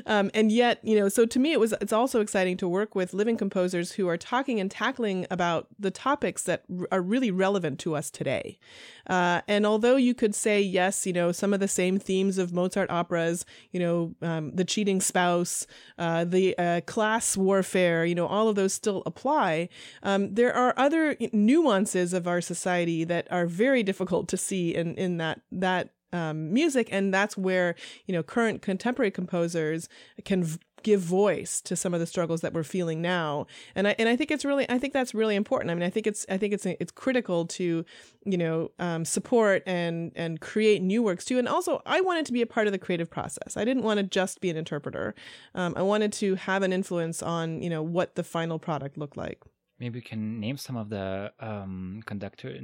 [SPEAKER 2] Um, and yet, you know, so to me, it was it's also exciting to work with living composers who are talking and tackling about the topics that r- are really relevant to us today. Uh, and although you could say yes, you know, some of the same themes of Mozart operas, you know, um, the cheating spouse, uh, the uh, class warfare, you know, all of those still apply. Um, there are other nuances of our society that are very difficult to see in in that that um, music, and that's where you know current contemporary composers can v- give voice to some of the struggles that we're feeling now. And I and I think it's really I think that's really important. I mean, I think it's I think it's it's critical to you know um, support and and create new works too. And also, I wanted to be a part of the creative process. I didn't want to just be an interpreter. Um, I wanted to have an influence on you know what the final product looked like.
[SPEAKER 1] Maybe you can name some of the um, conductor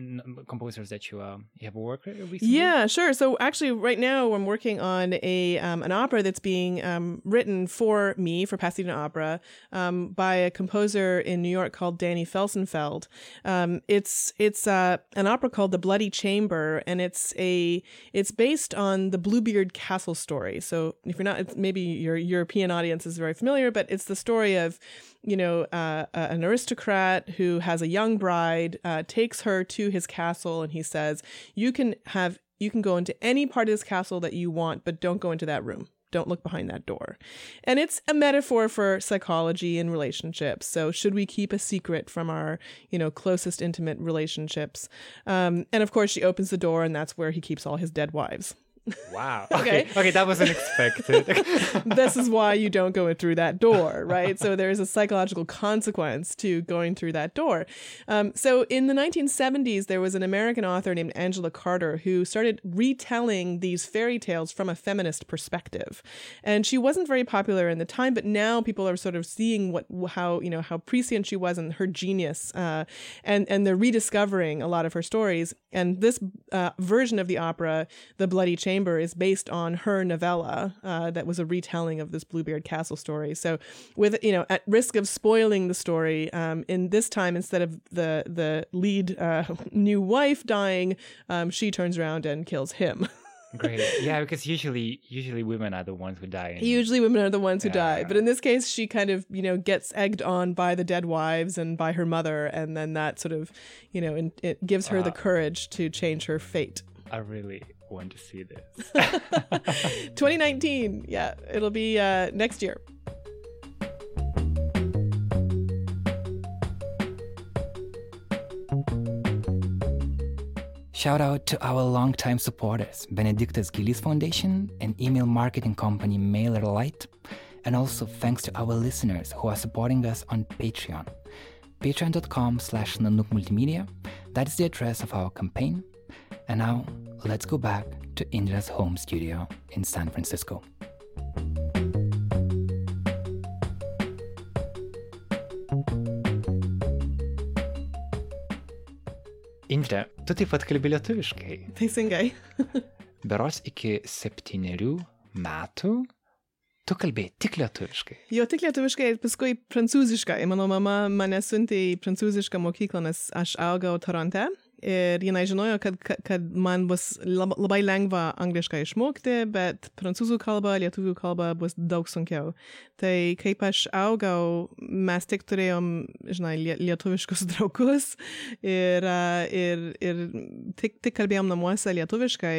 [SPEAKER 1] composers that you uh, you have worked with.
[SPEAKER 2] Yeah, sure. So actually, right now I'm working on a um, an opera that's being um, written for me for Pasadena Opera um, by a composer in New York called Danny Felsenfeld. Um, it's it's uh, an opera called The Bloody Chamber, and it's a it's based on the Bluebeard Castle story. So if you're not, maybe your European audience is very familiar, but it's the story of you know, uh, an aristocrat who has a young bride, uh, takes her to his castle, and he says, "You can have, you can go into any part of this castle that you want, but don't go into that room. Don't look behind that door." And it's a metaphor for psychology and relationships. So, should we keep a secret from our, you know, closest intimate relationships? Um, and of course, she opens the door, and that's where he keeps all his dead wives.
[SPEAKER 1] Wow. Okay. okay. okay. that was unexpected.
[SPEAKER 2] this is why you don't go through that door, right? So there is a psychological consequence to going through that door. Um, so in the 1970s, there was an American author named Angela Carter who started retelling these fairy tales from a feminist perspective, and she wasn't very popular in the time, but now people are sort of seeing what how you know how prescient she was and her genius, uh, and and they're rediscovering a lot of her stories. And this uh, version of the opera, The Bloody Chamber Chamber is based on her novella uh, that was a retelling of this Bluebeard Castle story. So, with you know, at risk of spoiling the story, um, in this time instead of the the lead uh, new wife dying, um, she turns around and kills him.
[SPEAKER 1] Great. Yeah, because usually usually women are the ones who die.
[SPEAKER 2] Usually women are the ones who yeah. die. But in this case she kind of, you know, gets egged on by the dead wives and by her mother and then that sort of, you know, it gives her the courage to change her fate.
[SPEAKER 1] I really want to see this.
[SPEAKER 2] 2019. Yeah, it'll be uh, next year.
[SPEAKER 1] Shout out to our longtime supporters, Benedictus Gilis Foundation and email marketing company MailerLite, and also thanks to our listeners who are supporting us on Patreon. Patreon.com slash Nanook Multimedia. That is the address of our campaign. And now let's go back to Indra's home studio in San Francisco. Indre, tu taip pat kalbi lietuviškai.
[SPEAKER 2] Teisingai.
[SPEAKER 1] Beros iki septyniarių metų tu kalbėjai tik lietuviškai.
[SPEAKER 2] Jo, tik lietuviškai ir paskui prancūziškai. Mano mama mane siuntė į prancūzišką mokyklą, nes aš augau Toronte Ir jinai žinojo, kad, kad man bus labai lengva angliškai išmokti, bet prancūzų kalba, lietuvių kalba bus daug sunkiau. Tai kaip aš augau, mes tik turėjom, žinai, lietuviškus draugus ir, ir, ir tik, tik kalbėjom namuose lietuviškai.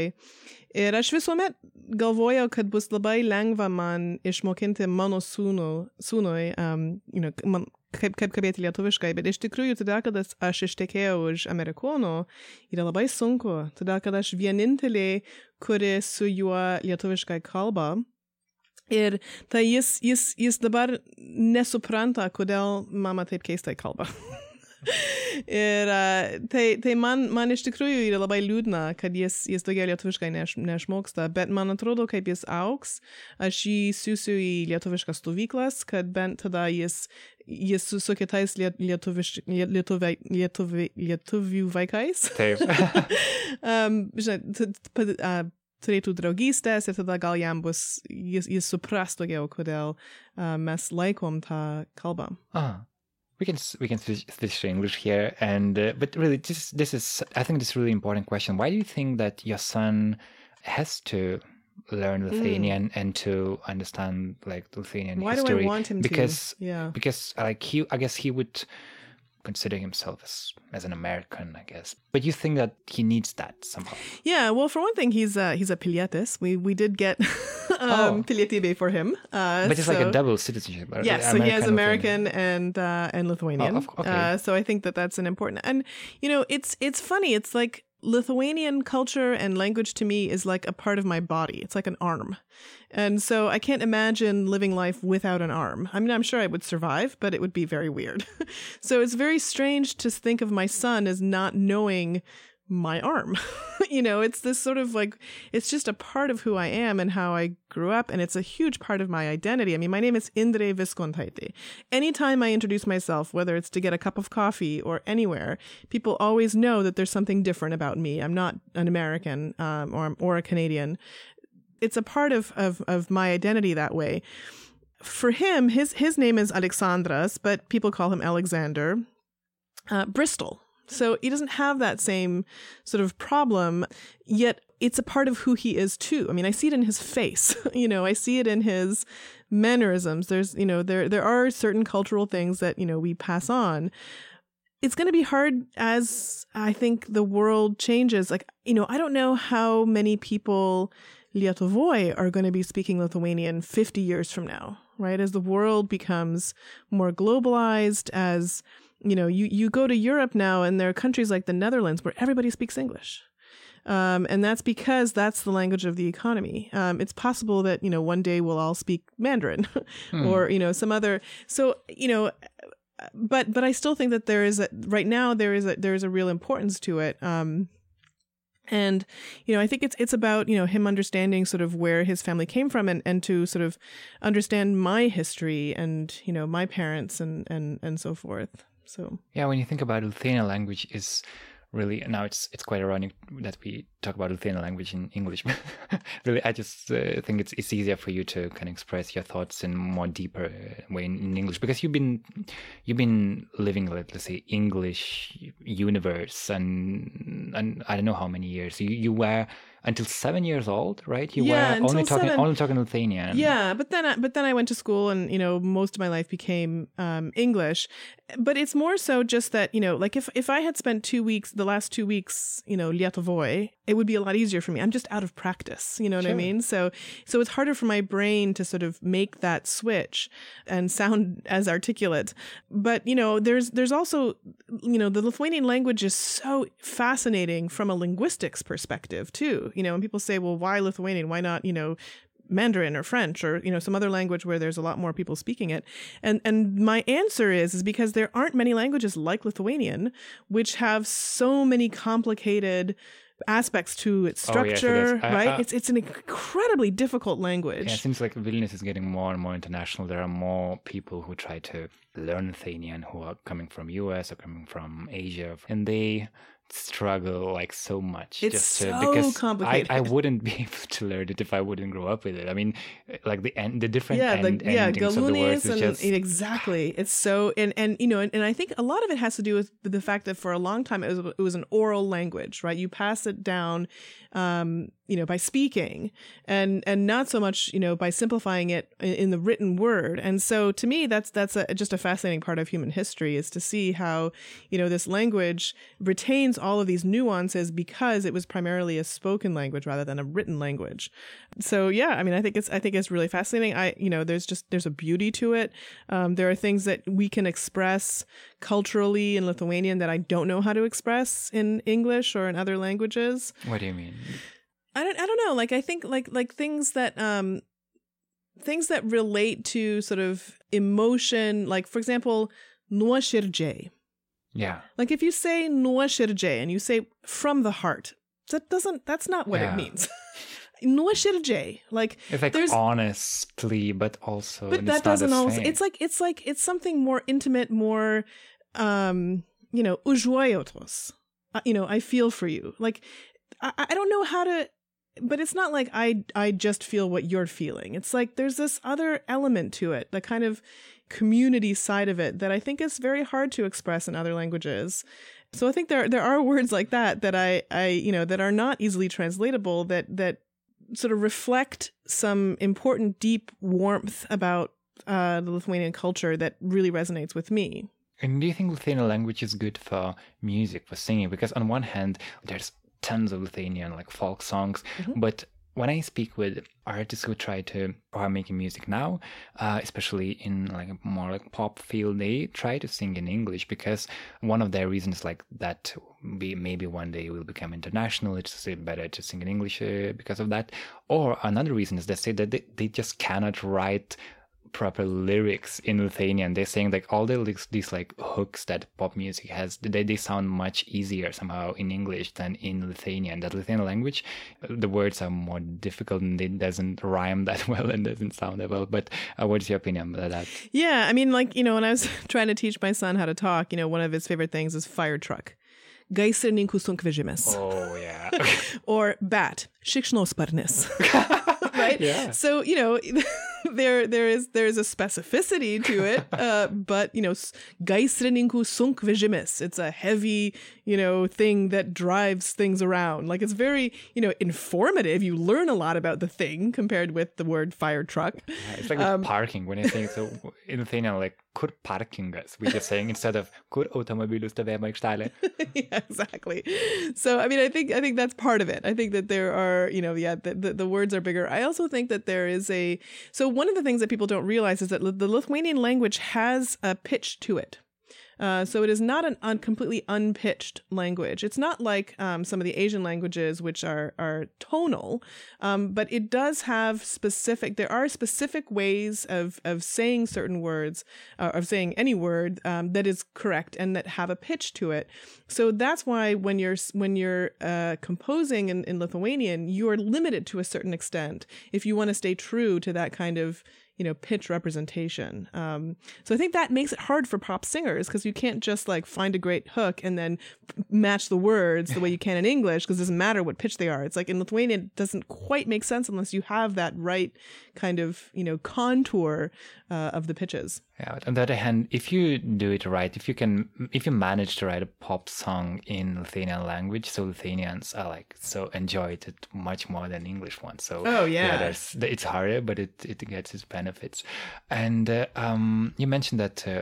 [SPEAKER 2] Ir aš visuomet galvojau, kad bus labai lengva man išmokinti mano sūnų, sūnui, um, you know, man, kaip, kaip kalbėti lietuviškai, bet iš tikrųjų, todėl, kad aš ištekėjau už amerikono, yra labai sunku, todėl, kad aš vienintelė, kuri su juo lietuviškai kalba. Ir tai jis, jis, jis dabar nesupranta, kodėl mama taip keistai kalba. ir uh, tai, tai man, man iš tikrųjų yra labai liūdna, kad jis, jis daugiau lietuviškai neš, nešmoksta, bet man atrodo, kaip jis auks, aš jį siūsiu į lietuviškas stovyklas, kad bent tada jis, jis su, su kitais liet, lietuviš, lietuvi, lietuvi, lietuvių vaikais.
[SPEAKER 1] Taip.
[SPEAKER 2] um, žinai, uh, turėtų draugystės ir tada gal jam bus, jis, jis supras daugiau, kodėl uh, mes laikom tą kalbą.
[SPEAKER 1] Ah we can we can switch, switch to English here, and uh, but really this this is I think this is a really important question. Why do you think that your son has to learn Lithuanian mm. and to understand like Lithuanian
[SPEAKER 2] Why
[SPEAKER 1] history?
[SPEAKER 2] do I want him
[SPEAKER 1] because,
[SPEAKER 2] to? Yeah,
[SPEAKER 1] because like he, I guess he would consider himself as as an American, I guess. But you think that he needs that somehow?
[SPEAKER 2] Yeah. Well, for one thing, he's uh, he's a pilietis. We we did get um, oh. for him.
[SPEAKER 1] Uh, but it's so, like a double citizenship.
[SPEAKER 2] Yes. Yeah, so he has American and uh, and Lithuanian. Oh, okay. Uh, so I think that that's an important. And you know, it's it's funny. It's like Lithuanian culture and language to me is like a part of my body. It's like an arm. And so I can't imagine living life without an arm. I mean, I'm sure I would survive, but it would be very weird. so it's very strange to think of my son as not knowing my arm. you know, it's this sort of like, it's just a part of who I am and how I grew up, and it's a huge part of my identity. I mean, my name is Indre Viskontaite. Anytime I introduce myself, whether it's to get a cup of coffee or anywhere, people always know that there's something different about me. I'm not an American um, or, or a Canadian. It's a part of, of, of my identity that way. For him, his, his name is Alexandras, but people call him Alexander. Uh, Bristol so he doesn't have that same sort of problem, yet it's a part of who he is too. I mean, I see it in his face, you know, I see it in his mannerisms. There's, you know, there there are certain cultural things that, you know, we pass on. It's going to be hard as I think the world changes. Like, you know, I don't know how many people Lietuvoj are going to be speaking Lithuanian 50 years from now, right? As the world becomes more globalized, as you know, you, you go to Europe now and there are countries like the Netherlands where everybody speaks English. Um, and that's because that's the language of the economy. Um, it's possible that, you know, one day we'll all speak Mandarin hmm. or, you know, some other. So, you know, but, but I still think that there is a, right now there is a, there is a real importance to it. Um, and you know i think it's it's about you know him understanding sort of where his family came from and and to sort of understand my history and you know my parents and and and so forth so
[SPEAKER 1] yeah, when you think about Lithuanian language, is really now it's it's quite ironic that we talk about Lithuanian language in English. really, I just uh, think it's it's easier for you to kind of express your thoughts in more deeper way in, in English because you've been you've been living like let's say English universe and and I don't know how many years you you were until seven years old, right? You
[SPEAKER 2] yeah,
[SPEAKER 1] were only talking
[SPEAKER 2] seven.
[SPEAKER 1] only talking Lithuanian.
[SPEAKER 2] Yeah, but then I, but then I went to school, and you know most of my life became um, English. But it's more so just that you know, like if if I had spent two weeks, the last two weeks, you know, Lietuvoj, it would be a lot easier for me. I'm just out of practice, you know what sure. I mean? So so it's harder for my brain to sort of make that switch and sound as articulate. But you know, there's there's also you know the Lithuanian language is so fascinating from a linguistics perspective too you know, and people say, well, why Lithuanian? Why not, you know, Mandarin or French or you know some other language where there's a lot more people speaking it. And and my answer is is because there aren't many languages like Lithuanian which have so many complicated aspects to its oh, structure, oh, yes, it right? it's it's an incredibly difficult language.
[SPEAKER 1] Yeah, it seems like Vilnius is getting more and more international. There are more people who try to learn Lithuanian who are coming from US or coming from Asia, and they struggle like so much
[SPEAKER 2] it's just to, so because complicated.
[SPEAKER 1] I, I wouldn't be able to learn it if I wouldn't grow up with it. I mean, like the end, the different yeah, end, the, yeah, endings of the words
[SPEAKER 2] and,
[SPEAKER 1] just...
[SPEAKER 2] exactly. It's so and and you know and, and I think a lot of it has to do with the fact that for a long time it was it was an oral language, right? You pass it down um, you know, by speaking and, and not so much, you know, by simplifying it in, the written word. And so to me, that's, that's a, just a fascinating part of human history is to see how, you know, this language retains all of these nuances because it was primarily a spoken language rather than a written language. So yeah, I mean, I think it's I think it's really fascinating. I you know, there's just there's a beauty to it. Um, there are things that we can express culturally in Lithuanian that I don't know how to express in English or in other languages.
[SPEAKER 1] What do you mean?
[SPEAKER 2] I don't I don't know. Like I think like like things that um things that relate to sort of emotion, like for example, nuoširdžiai.
[SPEAKER 1] Yeah.
[SPEAKER 2] Like if you say nuoširdžiai and you say from the heart, that doesn't that's not what
[SPEAKER 1] Yeah.
[SPEAKER 2] it means. nuoširdžiai. Like
[SPEAKER 1] It's like
[SPEAKER 2] there's
[SPEAKER 1] honestly, but also
[SPEAKER 2] but that doesn't always
[SPEAKER 1] same.
[SPEAKER 2] it's like it's like it's something more intimate, more um, you know. Uh, you know, I feel for you. Like I, I don't know how to but it's not like I I just feel what you're feeling. It's like there's this other element to it, the kind of community side of it that I think is very hard to express in other languages. So I think there there are words like that that I I you know that are not easily translatable that that sort of reflect some important deep warmth about uh, the Lithuanian culture that really resonates with me.
[SPEAKER 1] And do you think Lithuanian language is good for music, for singing? Because on one hand, there's tons of Lithuanian like folk songs,
[SPEAKER 2] Mm-hmm.
[SPEAKER 1] but when I speak with artists who try to or are making music now, uh, especially in like more like pop field, they try to sing in English because one of their reasons like that be maybe one day will become international. It's uh, better to sing in English uh, because of that. Or another reason is they say that they, they just cannot write proper lyrics in Lithuanian. They're saying like all the lyrics, these like hooks that pop music has, they, they sound much easier somehow in English than in Lithuanian. That Lithuanian language, the words are more difficult and it doesn't rhyme that well and doesn't sound that well. But uh, what's your opinion about that?
[SPEAKER 2] Yeah, I mean, like you know, when I was trying to teach my son how to talk, you know, one of his favorite things is fire truck, gaisrininkų sunkvežimis,
[SPEAKER 1] Oh yeah.
[SPEAKER 2] or bat, šikšnosparnis. right?
[SPEAKER 1] Yeah.
[SPEAKER 2] So you know, there there is there is a specificity to it, uh, but you know, s- gaisrininkų sunkvežimis. It's a heavy you know thing that drives things around. Like it's very you know informative. You learn a lot about the thing compared with the word fire truck.
[SPEAKER 1] It's like
[SPEAKER 2] Um,
[SPEAKER 1] parking when you think so in Lithuanian like kur parkingas, we're just saying instead of kur automobilių stovėjimo aikštelė.
[SPEAKER 2] yeah, exactly. So I mean, I think I think that's part of it. I think that there are, you know, yeah, the, the, the words are bigger. I also think that there is a. So one of the things that people don't realize is that the Lithuanian language has a pitch to it. Uh, so it is not an un- completely unpitched language. It's not like um, some of the Asian languages, which are are tonal, um, but it does have specific. There are specific ways of of saying certain words, uh, of saying any word um, that is correct and that have a pitch to it. So that's why when you're when you're uh, composing in, in Lithuanian, you are limited to a certain extent if you want to stay true to that kind of you know pitch representation um, so i think that makes it hard for pop singers because you can't just like find a great hook and then match the words the way you can in english because it doesn't matter what pitch they are it's like in lithuanian it doesn't quite make sense unless you have that right kind of you know contour uh, of the pitches
[SPEAKER 1] Yeah, on the other hand, if you do it right, if you can, if you manage to write a pop song in Lithuanian language, so Lithuanians are like so enjoy it much more than English ones. So
[SPEAKER 2] Oh, yeah.
[SPEAKER 1] there's it's harder, but it it gets its benefits. And uh, um, you mentioned that uh,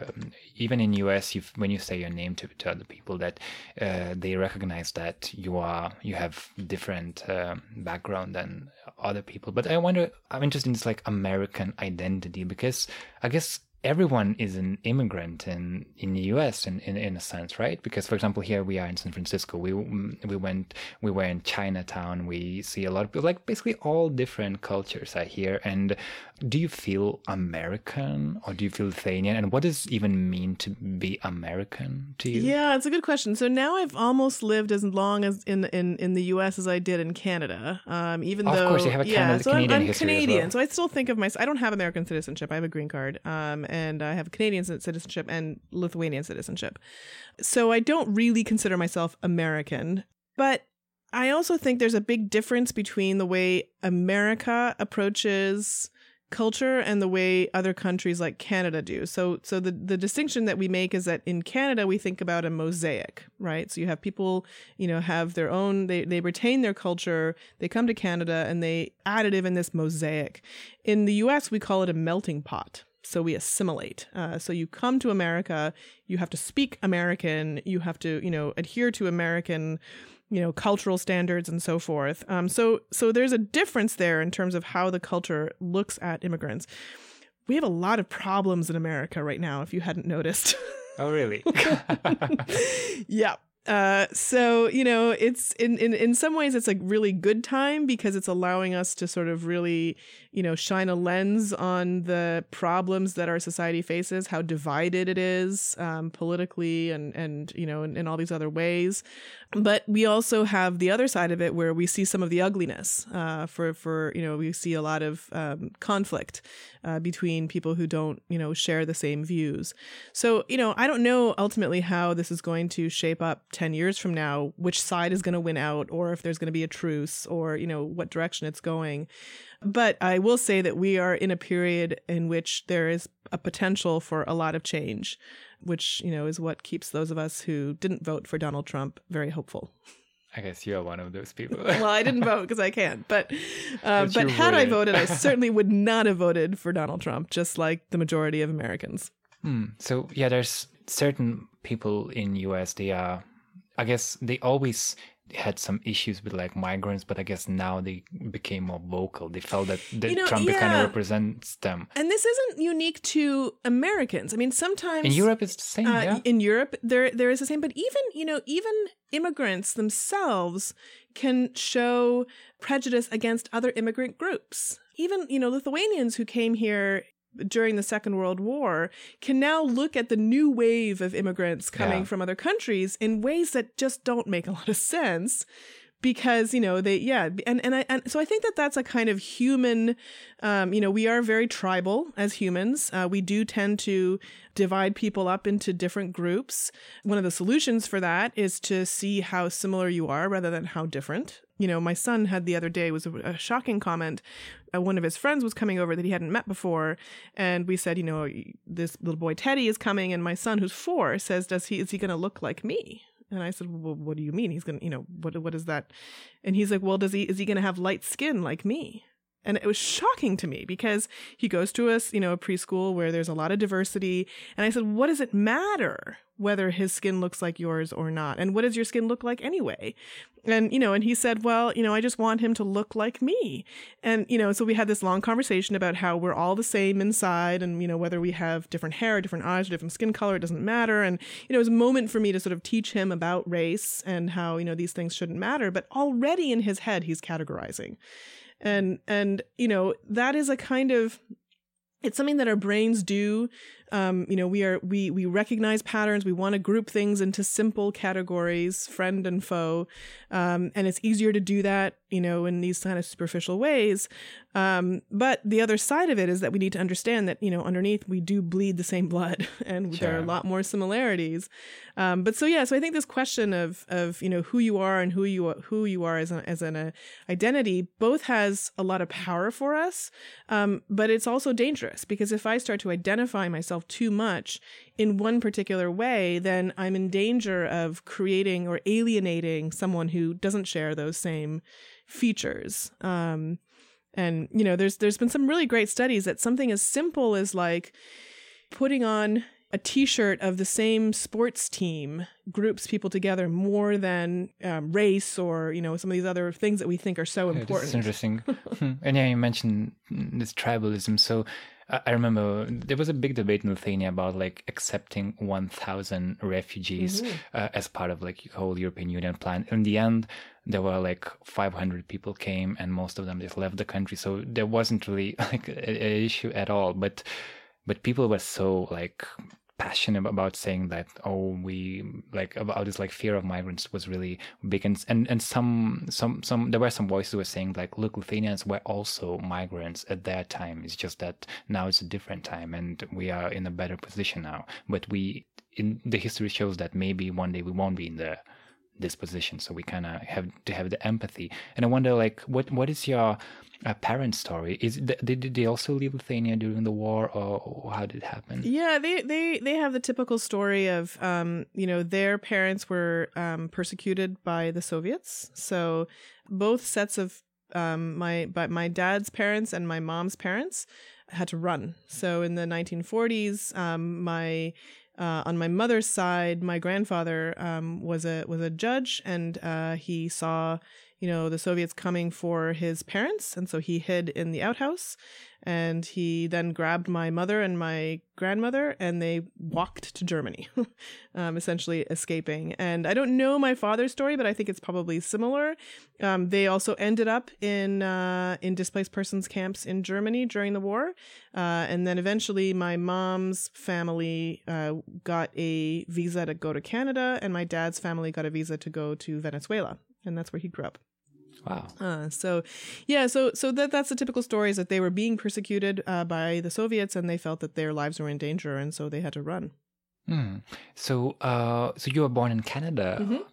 [SPEAKER 1] even in US, when you say your name to, to other people, that uh, they recognize that you are you have different um background than other people. But I wonder, I'm interested in this like American identity because I guess everyone is an immigrant in in the US in, in in a sense, right? Because for example, here we are in San Francisco. We we went we were in Chinatown. We see a lot of people, like basically all different cultures are here. And do you feel American or do you feel Lithuanian? And what does it even mean to be American to you?
[SPEAKER 2] Yeah, it's a good question. So now I've almost lived as long as in in in the U.S. as I did in Canada. Um, even
[SPEAKER 1] Of
[SPEAKER 2] though,
[SPEAKER 1] course, you have a
[SPEAKER 2] yeah,
[SPEAKER 1] Canada-
[SPEAKER 2] so I'm,
[SPEAKER 1] Canadian
[SPEAKER 2] I'm
[SPEAKER 1] as
[SPEAKER 2] Canadian,
[SPEAKER 1] well.
[SPEAKER 2] so I still think of myself. I don't have American citizenship. I have a green card, um, and I have Canadian citizenship and Lithuanian citizenship. So I don't really consider myself American, but I also think there's a big difference between the way America approaches culture and the way other countries like Canada do. So so the the distinction that we make is that in Canada we think about a mosaic, right? So you have people, you know, have their own they they retain their culture, they come to Canada and they additive in this mosaic. In the US we call it a melting pot. so we assimilate. Uh, so you come to America, you have to speak American, you have to, you know, adhere to American, you know, cultural standards and so forth. Um, so so there's a difference there in terms of how the culture looks at immigrants. We have a lot of problems in America right now, if you hadn't noticed.
[SPEAKER 1] Oh, really?
[SPEAKER 2] yeah. Uh, so you know, it's in, in in some ways it's a really good time because it's allowing us to sort of really you know shine a lens on the problems that our society faces, how divided it is um, politically and and you know in, in all these other ways. But we also have the other side of it where we see some of the ugliness. Uh, for for you know we see a lot of um, conflict uh, between people who don't you know share the same views. So you know I don't know ultimately how this is going to shape up 10 years from now which side is going to win out or if there's going to be a truce or you know what direction it's going but i will say that we are in a period in which there is a potential for a lot of change which you know is what keeps those of us who didn't vote for donald trump very hopeful
[SPEAKER 1] I guess you're one of those people.
[SPEAKER 2] well, I didn't vote because I can't, but uh, but, but had I voted, I certainly would not have voted for Donald Trump, just like the majority of Americans.
[SPEAKER 1] Hmm. So yeah, there's certain people in US. They are I guess they always had some issues with like migrants, but I guess now they became more vocal. They felt that, that you know, Trump yeah. kind of represents them.
[SPEAKER 2] And this isn't unique to Americans. I mean, sometimes
[SPEAKER 1] in Europe it's the same. Uh, yeah?
[SPEAKER 2] In Europe, there there is the same. But even you know, even immigrants themselves can show prejudice against other immigrant groups. Even you know, Lithuanians who came here during the Second World War can now look at the new wave of immigrants coming yeah. from other countries in ways that just don't make a lot of sense because you know they yeah and and I and so I think that that's a kind of human um, you know we are very tribal as humans. Uh, we do tend to divide people up into different groups. One of the solutions for that is to see how similar you are rather than how different. You know my son had the other day was a, a shocking comment. Uh, one of his friends was coming over that he hadn't met before and we said you know this little boy teddy is coming and my son who's four says does he is he going to look like me and I said, well, what do you mean? He's going to, you know, what, what is that? And he's like, well, does he, is he going to have light skin like me? And it was shocking to me because he goes to us, you know, a preschool where there's a lot of diversity. And I said, what does it matter whether his skin looks like yours or not? And what does your skin look like anyway? And, you know, and he said, well, you know, I just want him to look like me. And, you know, so we had this long conversation about how we're all the same inside and, you know, whether we have different hair, different eyes, different skin color, it doesn't matter. And, you know, it was a moment for me to sort of teach him about race and how, you know, these things shouldn't matter. But already in his head, he's categorizing and and you know that is a kind of it's something that our brains do um, you know we are we we recognize patterns. We want to group things into simple categories friend and foe. Um, and it's easier to do that you know in these kind of superficial ways. Um, but the other side of it is that we need to understand that you know underneath we do bleed the same blood and sure. there are a lot more similarities. Um, but so yeah so i think this question of of you know who you are and who you who you are as, a, as an uh, identity both has a lot of power for us um, but it's also dangerous because if i start to identify myself myself too much in one particular way, then I'm in danger of creating or alienating someone who doesn't share those same features. Um, and you know, there's there's been some really great studies that something as simple as like putting on a t-shirt of the same sports team groups people together more than um, race or you know some of these other things that we think are so
[SPEAKER 1] yeah,
[SPEAKER 2] important.
[SPEAKER 1] It's interesting. Hmm. and yeah, you mentioned this tribalism. So I remember there was a big debate in Lithuania about like accepting 1,000 refugees mm-hmm. uh, as part of like the whole European Union plan. In the end, there were like 500 people came, and most of them just left the country. So there wasn't really like an issue at all. But but people were so like passionate about saying that oh we like about this like fear of migrants was really big. And and, and some some some there were some voices were saying like look Lithuanians were also migrants at that time. It's just that now it's a different time and we are in a better position now. But we in the history shows that maybe one day we won't be in the this position. So we kind of have to have the empathy. And i wonder like what what is your a parent story. Is did they also leave Lithuania during the war, or how did it happen?
[SPEAKER 2] Yeah, they they they have the typical story of um, you know their parents were um, persecuted by the Soviets, so both sets of um, my but my dad's parents and my mom's parents had to run. So in the 1940s, um, my uh, on my mother's side, my grandfather um, was a was a judge, and uh, he saw you know the Soviets coming for his parents, and so he hid in the outhouse. And he then grabbed my mother and my grandmother, and they walked to Germany, um, essentially escaping. And I don't know my father's story, but I think it's probably similar. Um, they also ended up in uh, in displaced persons camps in Germany during the war, uh, and then eventually my mom's family uh, got a visa to go to Canada, and my dad's family got a visa to go to Venezuela, and that's where he grew up.
[SPEAKER 1] Wow.
[SPEAKER 2] Uh, so, yeah, so so that that's the typical story is that they were being persecuted uh, by the Soviets and they felt that their lives were in danger and so they had to run.
[SPEAKER 1] Mm. So, uh, so you were born in Canada.
[SPEAKER 2] Mhm.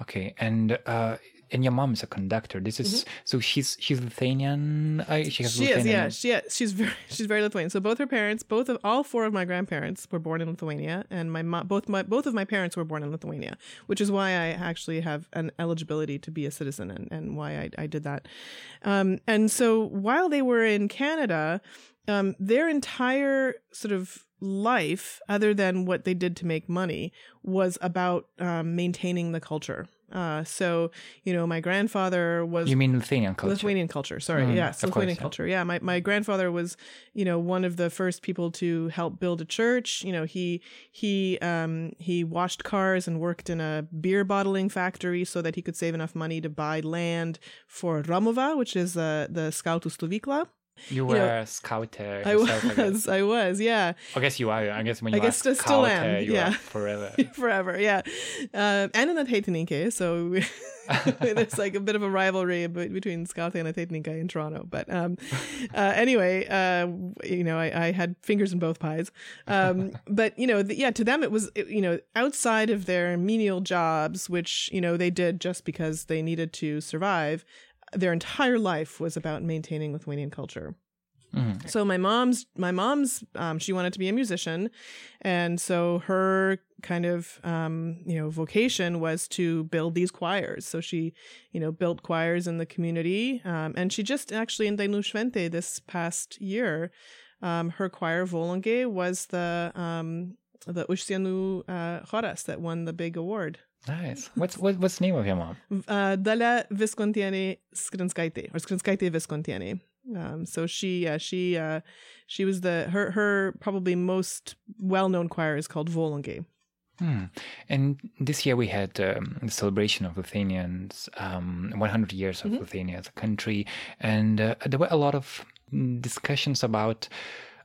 [SPEAKER 1] Okay, and uh, and your mom is a conductor. This is so she's she's Lithuanian. Uh, she has
[SPEAKER 2] Mm-hmm. She is, yeah, she, yeah, she's very, she's very Lithuanian. So both her parents, both of all four of my grandparents were born in Lithuania, and my mom both my both of my parents were born in Lithuania, which is why I actually have an eligibility to be a citizen, and, and why I, I did that. Um, and so while they were in Canada, um, their entire sort of life, other than what they did to make money, was about um, maintaining the culture. Uh, so you know, my grandfather was
[SPEAKER 1] You mean Lithuanian culture?
[SPEAKER 2] Lithuanian culture. Sorry,
[SPEAKER 1] Mhm,
[SPEAKER 2] yes,
[SPEAKER 1] course,
[SPEAKER 2] Lithuanian
[SPEAKER 1] yeah.
[SPEAKER 2] culture. Yeah, my my grandfather was, you know, one of the first people to help build a church. You know, he he um he washed cars and worked in a beer bottling factory so that he could save enough money to buy land for Romuva, which is uh, the Skautų stovykla.
[SPEAKER 1] You were
[SPEAKER 2] know,
[SPEAKER 1] a scouter
[SPEAKER 2] I was, I was, yeah.
[SPEAKER 1] I guess you are. I guess when
[SPEAKER 2] I
[SPEAKER 1] you
[SPEAKER 2] guess I still
[SPEAKER 1] scouter,
[SPEAKER 2] am,
[SPEAKER 1] you
[SPEAKER 2] yeah.
[SPEAKER 1] are forever.
[SPEAKER 2] forever yeah um, and in the Ateitininkai, so there's like a bit of a rivalry between Scout and the Ateitininkai in Toronto but um, uh, anyway uh, you know I, I had fingers in both pies um, but you know the, yeah to them it was it- you know outside of their menial jobs which you know they did just because they needed to survive their entire life was about maintaining Lithuanian culture
[SPEAKER 1] Mhm.
[SPEAKER 2] so my mom's my mom's um, she wanted to be a musician, and so her kind of um, you know vocation was to build these choirs. So she you know built choirs in the community, um, and she just actually in Dainų Šventė this past year, um, her choir Volungė was the um, the Užsienų uh, choras that won the big award.
[SPEAKER 1] Nice. What's what, what's the name of your mom?
[SPEAKER 2] Uh, Dalia Viskontienė Skrinskaitė or Skrinskaitė Viskontienė. Um, so she, uh, she, uh, she was the her her probably most well known choir is called Volungė.
[SPEAKER 1] Hmm. And this year we had um, the celebration of Lithuanians, um, 100 years
[SPEAKER 2] Mm-hmm.
[SPEAKER 1] of Lithuania as a country, and uh, there were a lot of discussions about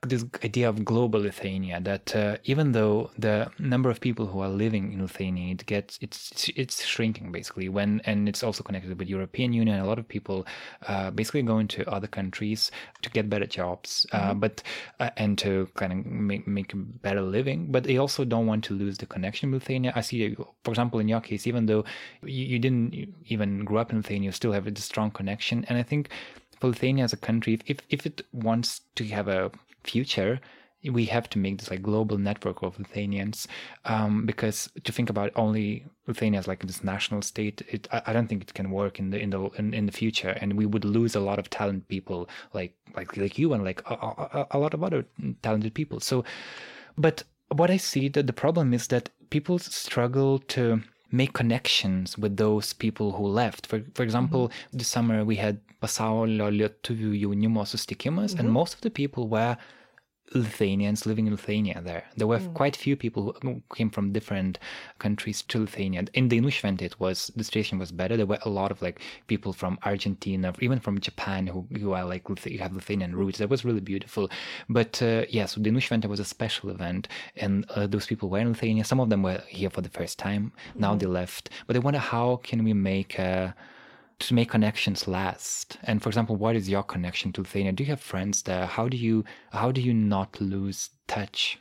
[SPEAKER 1] this idea of global Lithuania. That uh, even though the number of people who are living in Lithuania it gets it's it's shrinking basically when and it's also connected with European Union. A lot of people uh, basically going to other countries to get better jobs, uh, but uh, and to kind of make make a better living. But they also don't want to lose the connection with Lithuania. I see, for example, in your case, even though you, you didn't even grow up in Lithuania, you still have a strong connection. And I think for Lithuania as a country, if, if it wants to have a future, we have to make this like global network of Lithuanians um, because to think about only Lithuania as like this national state, it, I, I don't think it can work in the in the in, in the future, and we would lose a lot of talent people like like like you and like a, a, a lot of other talented people. So, but what I see that the problem is that people struggle to make connections with those people who left. For for example, this summer we had Pasaulio Lietuvių jaunimo susitikimas, and most of the people were Lithuanians living in Lithuania there. There were quite few people who came from different countries to Lithuania. In the Šventė, it was the situation was better. There were a lot of like people from Argentina, even from Japan, who, who are like Lithu- have Lithuanian roots. That was really beautiful. But uh, yeah, so the Šventė was a special event, and uh, those people were in Lithuania. Some of them were here for the first time. Now they left, but I wonder how can we make. Uh, to make connections last and for example what is your connection to lithuania do you have friends there how do you how do you not lose touch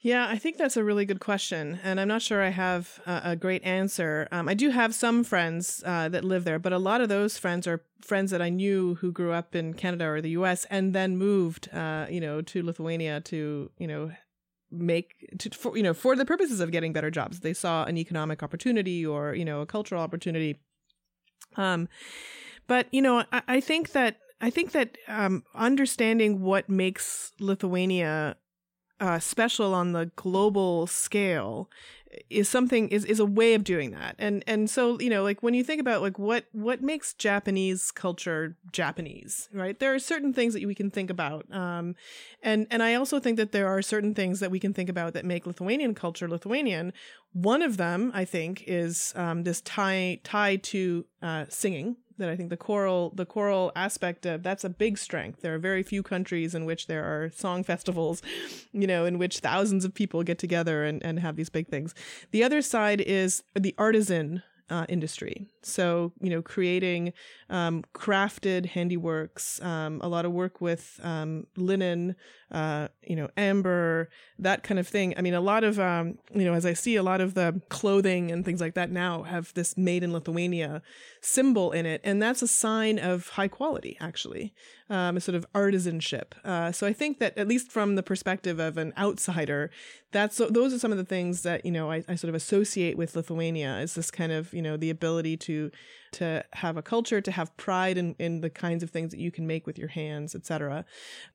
[SPEAKER 2] Yeah, I think that's a really good question, and I'm not sure I have a, great answer. Um, I do have some friends uh, that live there, but a lot of those friends are friends that I knew who grew up in Canada or the U.S. and then moved, uh, you know, to Lithuania to, you know, make to for, you know for the purposes of getting better jobs. They saw an economic opportunity or you know a cultural opportunity. Um, But you know, I, I think that I think that um, understanding what makes Lithuania uh, special on the global scale is something is, is a way of doing that. And and so you know like when you think about like what what makes japanese culture japanese right? There are certain things that we can think about um and and i also think that there are certain things that we can think about that make lithuanian culture lithuanian one of them i think is um, this tie tie to uh, singing that I think the choral the choral aspect of that's a big strength. There are very few countries in which there are song festivals, you know, in which thousands of people get together and, and have these big things. The other side is the artisan uh, industry. So, you know, creating um, crafted handiworks, um, a lot of work with um, linen, uh, you know, amber, that kind of thing. I mean, a lot of, um, you know, as I see a lot of the clothing and things like that now have this made in Lithuania symbol in it. And that's a sign of high quality, actually, um, a sort of artisanship. Uh, so I think that, at least from the perspective of an outsider, that's those are some of the things that, you know, I, I sort of associate with Lithuania is this kind of, you know, the ability to to have a culture, to have pride in, in the kinds of things that you can make with your hands, etc.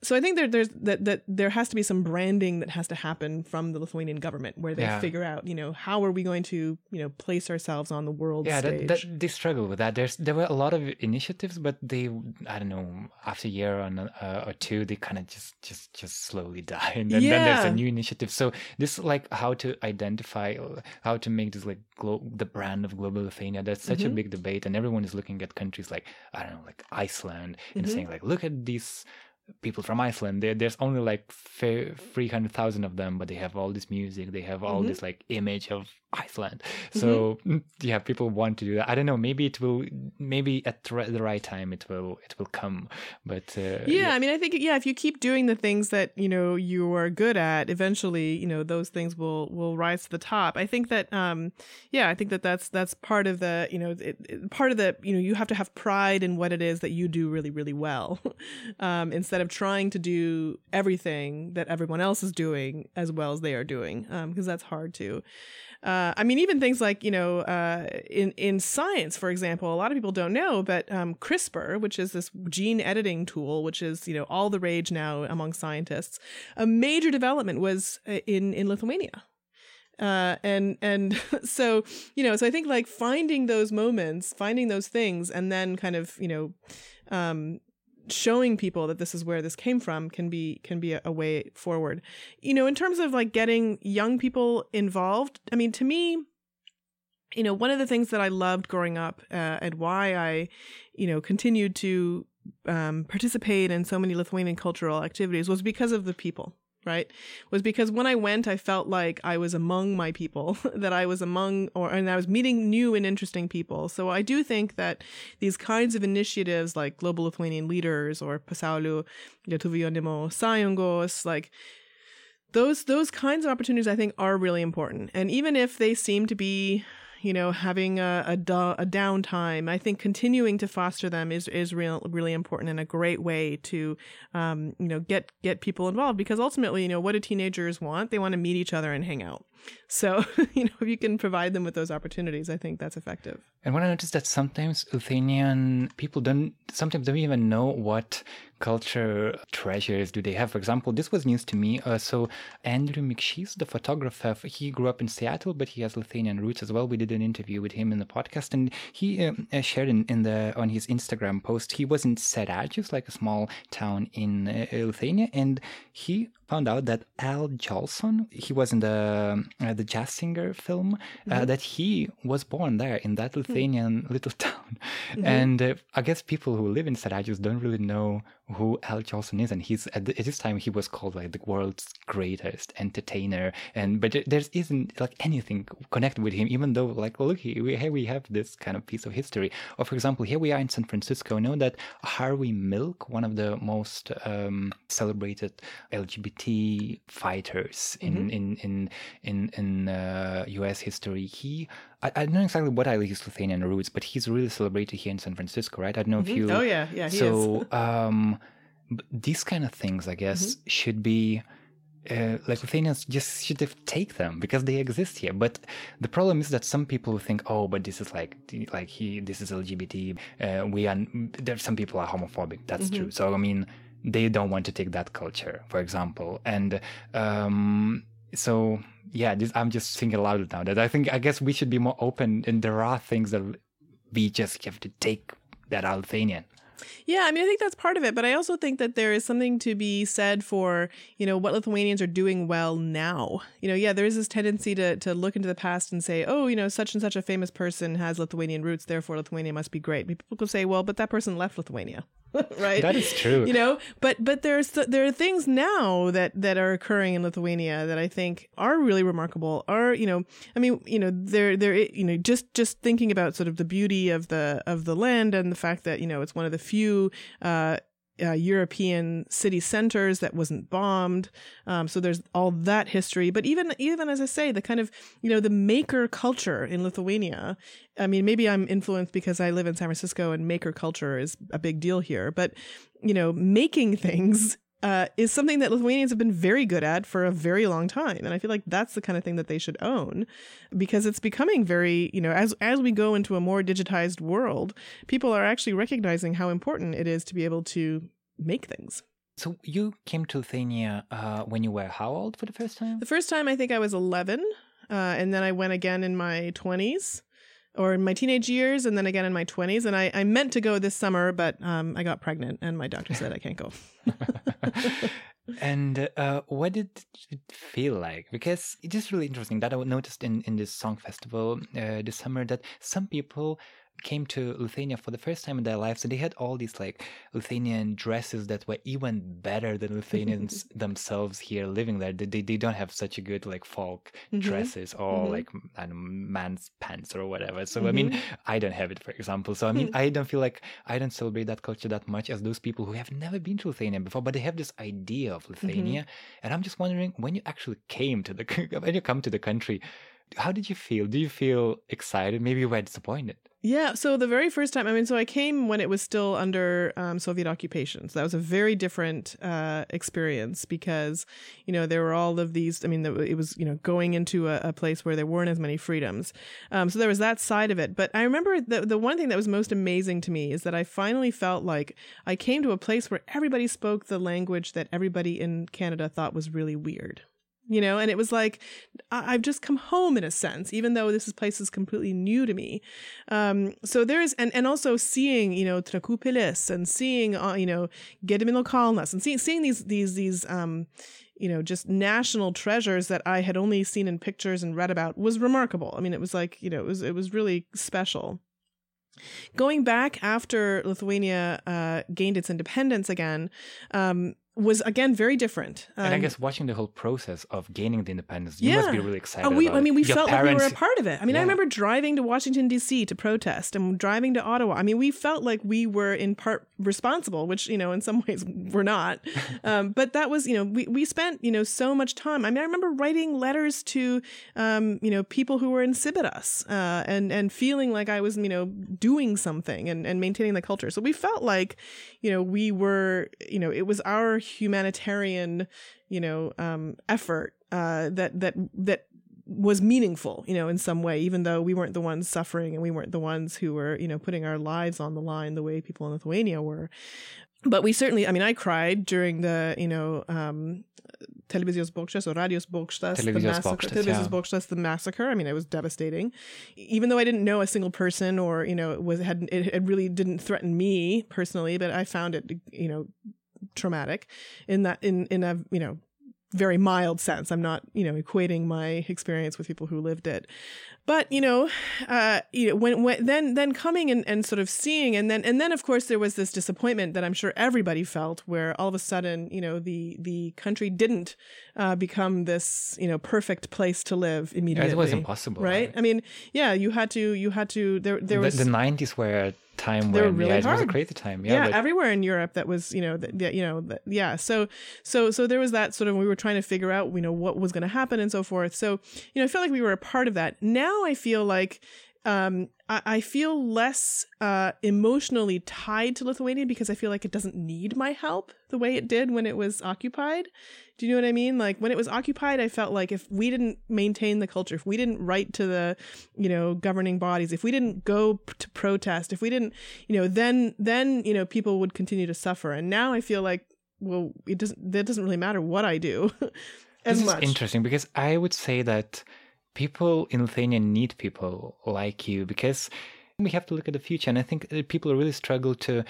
[SPEAKER 2] So I think there, there's that that there has to be some branding that has to happen from the Lithuanian government where they yeah. figure out, you know, how are we going to, you know, place ourselves on the world
[SPEAKER 1] yeah,
[SPEAKER 2] stage.
[SPEAKER 1] That, that, they struggle with that. There's there were a lot of initiatives, but they, I don't know, after a year or, uh, or two, they kind of just just just slowly die, and then, yeah. then there's a new initiative. So this like how to identify, how to make this like glo- the brand of global Lithuania. That's such mm-hmm. a big debate and everyone is looking at countries like I don't know, like Iceland, and mm-hmm. saying like, look at these people from Iceland. There, there's only like three hundred thousand of them, but they have all this music. They have all mm-hmm. this like image of Iceland. So mm-hmm. yeah, people want to do that. I don't know. Maybe it will. Maybe at the right time it will. It will come. But uh,
[SPEAKER 2] yeah, yeah, I mean, I think yeah, if you keep doing the things that you know you are good at, eventually you know those things will will rise to the top. I think that um yeah, I think that that's that's part of the you know it, it, part of the you know you have to have pride in what it is that you do really really well, um, instead of trying to do everything that everyone else is doing as well as they are doing, Um, because um, that's hard to. Uh, I mean, even things like you know, uh, in in science, for example, a lot of people don't know, but um, CRISPR, which is this gene editing tool, which is you know all the rage now among scientists, a major development was uh, in in Lithuania. Uh, and and so you know so i think like finding those moments finding those things and then kind of you know um, showing people that this is where this came from can be can be a, a, way forward. You know in terms of like getting young people involved i mean to me you know one of the things that i loved growing up uh, and why i you know continued to um, participate in so many lithuanian cultural activities was because of the people right was because when i went i felt like i was among my people that i was among or and i was meeting new and interesting people. So i do think that these kinds of initiatives like global lithuanian leaders or pasaulio lietuvio jaunimo sąjungos like those those kinds of opportunities i think are really important. And even if they seem to be you know, having a, a, a downtime. I think continuing to foster them is, is real, really important and a great way to, um, you know, get, get people involved because ultimately, you know, what do teenagers want? They want to meet each other and hang out. So, you know, if you can provide them with those opportunities, I think that's effective.
[SPEAKER 1] And when I noticed that sometimes Lithuanian people don't, sometimes don't even know what culture treasures do they have? For example, this was news to me. Uh, so Andrew Mikšys, the photographer, he grew up in Seattle, but he has Lithuanian roots as well. We did an interview with him in the podcast, and he um, uh, shared in, in, the on his Instagram post he was in Seredžius, like a small town in uh, Lithuania, and he found out that Al Jolson, he was in the uh, the jazz singer film, uh, mm-hmm. that he was born there in that Lithuanian mm-hmm. little town, mm-hmm. and uh, I guess people who live in Seredžius don't really know who Al Jolson is, and he's at, the, at, this time he was called like the world's greatest entertainer, and but there isn't like anything connected with him, even though like look here we, here we have this kind of piece of history. Or for example, here we are in San Francisco. Know that Harvey Milk, one of the most um, celebrated LGBT fighters in mm-hmm. in in in in uh, U.S. history, he I, I, don't know exactly what are his Lithuanian roots, but he's really celebrated here in San Francisco, right? I don't know mm-hmm. if you.
[SPEAKER 2] Oh yeah, yeah.
[SPEAKER 1] so um, these kind of things, I guess, mm-hmm. should be uh, like Lithuanians just should have take them because they exist here. But the problem is that some people think, oh, but this is like like he this is LGBT. Uh, we are there. Some people are homophobic. That's mm-hmm. true. So I mean, they don't want to take that culture, for example, and um, so yeah, I'm just thinking aloud now that I think I guess we should be more open, and there are things that we just have to take that are Lithuanian.
[SPEAKER 2] Yeah, I mean, I think that's part of it, but I also think that there is something to be said for, you know, what Lithuanians are doing well now. You know, yeah, there is this tendency to to look into the past and say, oh, you know, such and such a famous person has Lithuanian roots, therefore Lithuania must be great. People will say, well, but that person left Lithuania. right?
[SPEAKER 1] That is true.
[SPEAKER 2] You know, but but there's there are things now that that are occurring in Lithuania that I think are really remarkable. Are you know, I mean, you know, they're they're you know just just thinking about sort of the beauty of the of the land and the fact that you know it's one of the few uh, uh, European city centers that wasn't bombed. Um, so there's all that history. But even even as I say, the kind of you know the maker culture in Lithuania. I mean, maybe I'm influenced because I live in San Francisco and maker culture is a big deal here. But you know, making things uh, is something that Lithuanians have been very good at for a very long time, and I feel like that's the kind of thing that they should own, because it's becoming very, you know, as as we go into a more digitized world, people are actually recognizing how important it is to be able to make things.
[SPEAKER 1] So you came to Lithuania uh, when you were how old for the first time?
[SPEAKER 2] The first time I think I was eleven, uh, and then I went again in my twenties or in my teenage years and then again in my 20s and i, I meant to go this summer but um, i got pregnant and my doctor said i can't go.
[SPEAKER 1] And uh, what did it feel like? Because it is really interesting that i noticed in, in this song festival uh, this summer that some people came to Lithuania for the first time in their lives, and they had all these like Lithuanian dresses that were even better than Lithuanians themselves here living there. They, they don't have such a good like folk mm-hmm. dresses or mm-hmm. like I know, man's pants or whatever. So mm-hmm. I mean, mm-hmm. I don't have it, for example. So I mean, I don't feel like I don't celebrate that culture that much as those people who have never been to Lithuania before, but they have this idea of mm-hmm. Lithuania. And I'm just wondering when you actually came to the when you come to the country, how did you feel? Do you feel excited? Maybe you were disappointed.
[SPEAKER 2] Yeah. So the very first time, I mean, so I came when it was still under um, Soviet occupation. So that was a very different uh, experience because, you know, there were all of these. I mean, it was you know going into a, a place where there weren't as many freedoms. Um, so there was that side of it. But I remember the the one thing that was most amazing to me is that I finally felt like I came to a place where everybody spoke the language that everybody in Canada thought was really weird you know and it was like i've just come home in a sense even though this place is completely new to me. Um, so there's and and also seeing you know Trakų pilis and seeing uh, you know Gedimino kalnas and seeing seeing these these these um, you know just national treasures that i had only seen in pictures and read about was remarkable. I mean it was like you know it was it was really special. Going back after Lithuania uh, gained its independence again, um, was again very different.
[SPEAKER 1] Um, and I um, guess watching the whole process of gaining the independence, you yeah. must be really excited. Uh,
[SPEAKER 2] we,
[SPEAKER 1] I
[SPEAKER 2] mean, we felt parents, like we were a part of it. I mean, yeah. I remember driving to Washington D.C. to protest and driving to Ottawa. I mean, we felt like we were in part responsible, which you know, in some ways, we're not. um, but that was, you know, we we spent you know so much time. I mean, I remember writing letters to, um, you know, people who were in Sibiras uh, and and feeling like I was, you know, doing something and and maintaining the culture. So we felt like, you know, we were, you know, it was our humanitarian, you know, um, effort uh, that that that was meaningful, you know, in some way, even though we weren't the ones suffering and we weren't the ones who were, you know, putting our lives on the line the way people in Lithuania were. But we certainly, I mean, I cried during the, you know, um, Televizijos bokštas or Radios bokštas, the massacre. Televizijos bokštas, the massacre. I mean, it was devastating. Even though I didn't know a single person or, you know, it was, had, it, it really didn't threaten me personally, but I found it, you know, traumatic in that in in a you know very mild sense. I'm not, you know, equating my experience with people who lived it. But, you know, uh, you know, when, when, then, then coming and, and sort of seeing, and then, and then of course there was this disappointment that I'm sure everybody felt where all of a sudden, you know, the, the country didn't, uh, become this, you know, perfect place to live immediately.
[SPEAKER 1] Yeah, it was impossible.
[SPEAKER 2] Right? right? I mean, yeah, you had to, you had to, there, there was.
[SPEAKER 1] The, the 90s were time when really yeah, it was a crazy time. Yeah,
[SPEAKER 2] yeah everywhere in Europe that was you know that you know that, yeah. So so so there was that sort of we were trying to figure out you know what was going to happen and so forth. So you know I felt like we were a part of that. Now I feel like um, I, I feel less uh, emotionally tied to Lithuania because I feel like it doesn't need my help the way it did when it was occupied. Do you know what I mean? Like when it was occupied, I felt like if we didn't maintain the culture, if we didn't write to the, you know, governing bodies, if we didn't go p- to protest, if we didn't, you know, then then you know people would continue to suffer. And now I feel like, well, it doesn't. That doesn't really matter what I do. as
[SPEAKER 1] this
[SPEAKER 2] much.
[SPEAKER 1] is interesting because I would say that people in Lithuania need people like you because we have to look at the future. And I think people really struggle to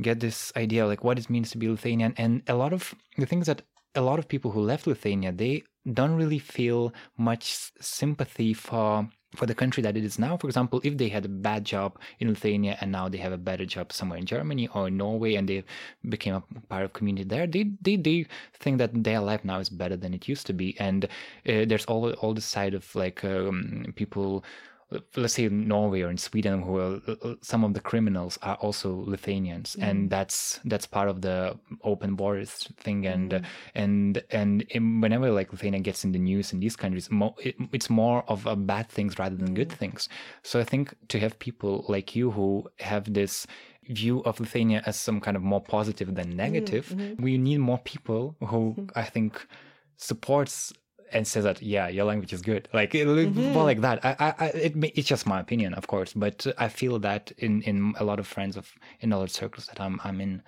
[SPEAKER 1] get this idea like what it means to be Lithuanian. And a lot of the things that a lot of people who left Lithuania, they don't really feel much sympathy for for the country that it is now. For example, if they had a bad job in Lithuania and now they have a better job somewhere in Germany or in Norway and they became a part of community there, they they, they think that their life now is better than it used to be. And uh, there's all all the side of like um, people let's say in Norway or in Sweden, who are, uh, some of the criminals are also Lithuanians, mm. and that's that's part of the open borders thing. And mm. and and whenever like Lithuania gets in the news in these countries, mo- it, it's more of bad things rather than mm. good things. So I think to have people like you who have this view of Lithuania as some kind of more positive than negative, mm-hmm. we need more people who mm-hmm. I think supports and says that yeah your language is good like mm-hmm. more like that I, I it, it's just my opinion of course but i feel that in in a lot of friends of in knowledge circles that i'm i'm in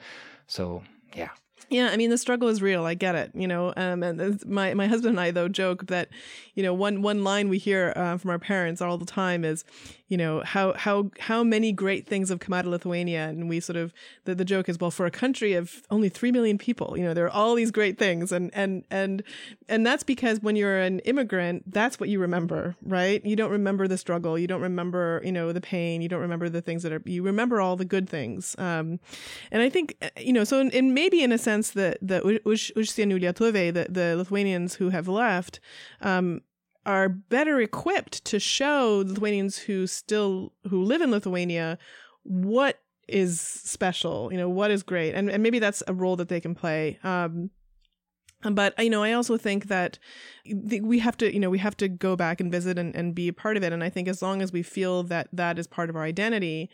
[SPEAKER 1] so yeah
[SPEAKER 2] yeah, I mean the struggle is real. I get it, you know. Um, and my my husband and I though joke that, you know, one one line we hear uh, from our parents all the time is, you know, how how how many great things have come out of Lithuania, and we sort of the, the joke is well for a country of only three million people, you know, there are all these great things, and and and and that's because when you're an immigrant, that's what you remember, right? You don't remember the struggle, you don't remember, you know, the pain, you don't remember the things that are you remember all the good things, um, and I think you know, so in, in maybe in a sense that the the, the Lithuanians who have left, um, are better equipped to show Lithuanians who still who live in Lithuania what is special, you know, what is great, and and maybe that's a role that they can play. Um, but you know, I also think that we have to, you know, we have to go back and visit and, and be a part of it. And I think as long as we feel that that is part of our identity,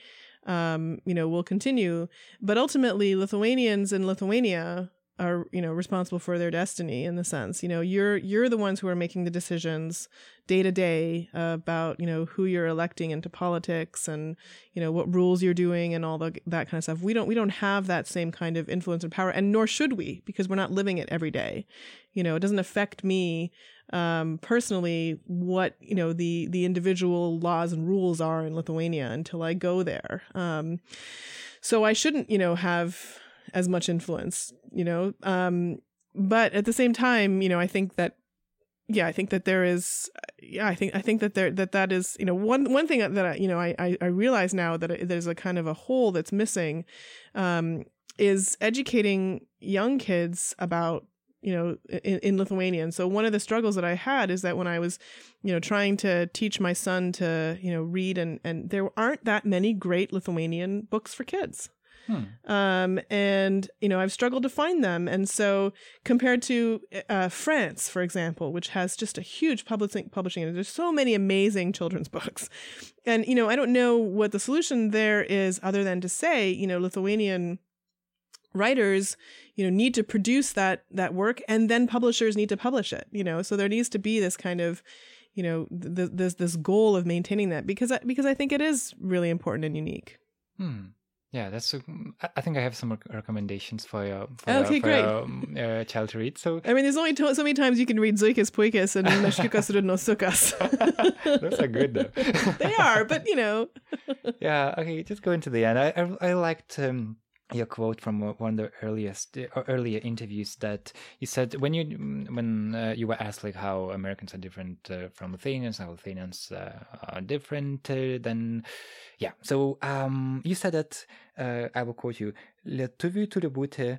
[SPEAKER 2] um, you know, we'll continue. But ultimately, Lithuanians in Lithuania are you know responsible for their destiny in the sense you know you're you're the ones who are making the decisions day to day about you know who you're electing into politics and you know what rules you're doing and all the that kind of stuff we don't we don't have that same kind of influence and power and nor should we because we're not living it every day you know it doesn't affect me um, personally what you know the the individual laws and rules are in Lithuania until I go there. Um, so I shouldn't you know have as much influence, you know. Um, but at the same time, you know, I think that yeah, I think that there is yeah, I think I think that there that that is you know one one thing that I, you know I I, I realize now that there's a kind of a hole that's missing um, is educating young kids about you know in, in lithuanian so one of the struggles that i had is that when i was you know trying to teach my son to you know read and and there aren't that many great lithuanian books for kids Hmm. Um, and you know, I've struggled to find them. And so, compared to uh, France, for example, which has just a huge publishing, publishing, and there's so many amazing children's books. And you know, I don't know what the solution there is, other than to say, you know, Lithuanian writers you know need to produce that that work and then publishers need to publish it you know so there needs to be this kind of you know th- this this goal of maintaining that because I, because I think it is really important and unique.
[SPEAKER 1] Hmm. Yeah, that's. A, I think I have some recommendations for your for
[SPEAKER 2] okay,
[SPEAKER 1] your, for
[SPEAKER 2] great.
[SPEAKER 1] Your, uh, child to read. So
[SPEAKER 2] I mean, there's only to- so many times you can read Zuikis Puikis and Meškiukas Rudnosiukas.
[SPEAKER 1] Those are good though.
[SPEAKER 2] they are, but you know.
[SPEAKER 1] yeah. Okay. Just go into the end. I I, I liked. Um, your quote from one of the earliest uh, earlier interviews that you said when you when uh, you were asked like how Americans are different uh, from Lithuanians, how Lithuanians uh, are different uh, than yeah. So um, you said that uh, I will quote you: "Lietuviui turi būti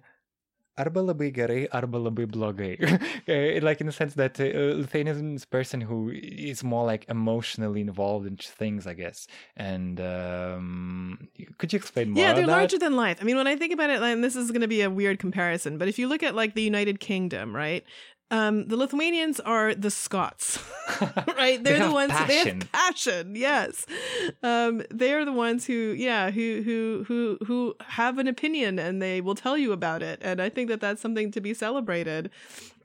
[SPEAKER 1] arba labai gerai, arba labai blogai. Eh, like in the sense that uh, Lithuanian is a person who is more like emotionally involved in things, I guess. And um, could you explain more?
[SPEAKER 2] Yeah, they're larger than life. I mean, when I think about it, and this is going to be a weird comparison, but if you look at like the United Kingdom, right? Um, the Lithuanians are the Scots, right? They're
[SPEAKER 1] They
[SPEAKER 2] the ones. They have passion. Yes, um, they are the ones who, yeah, who who who who have an opinion and they will tell you about it. And I think that that's something to be celebrated,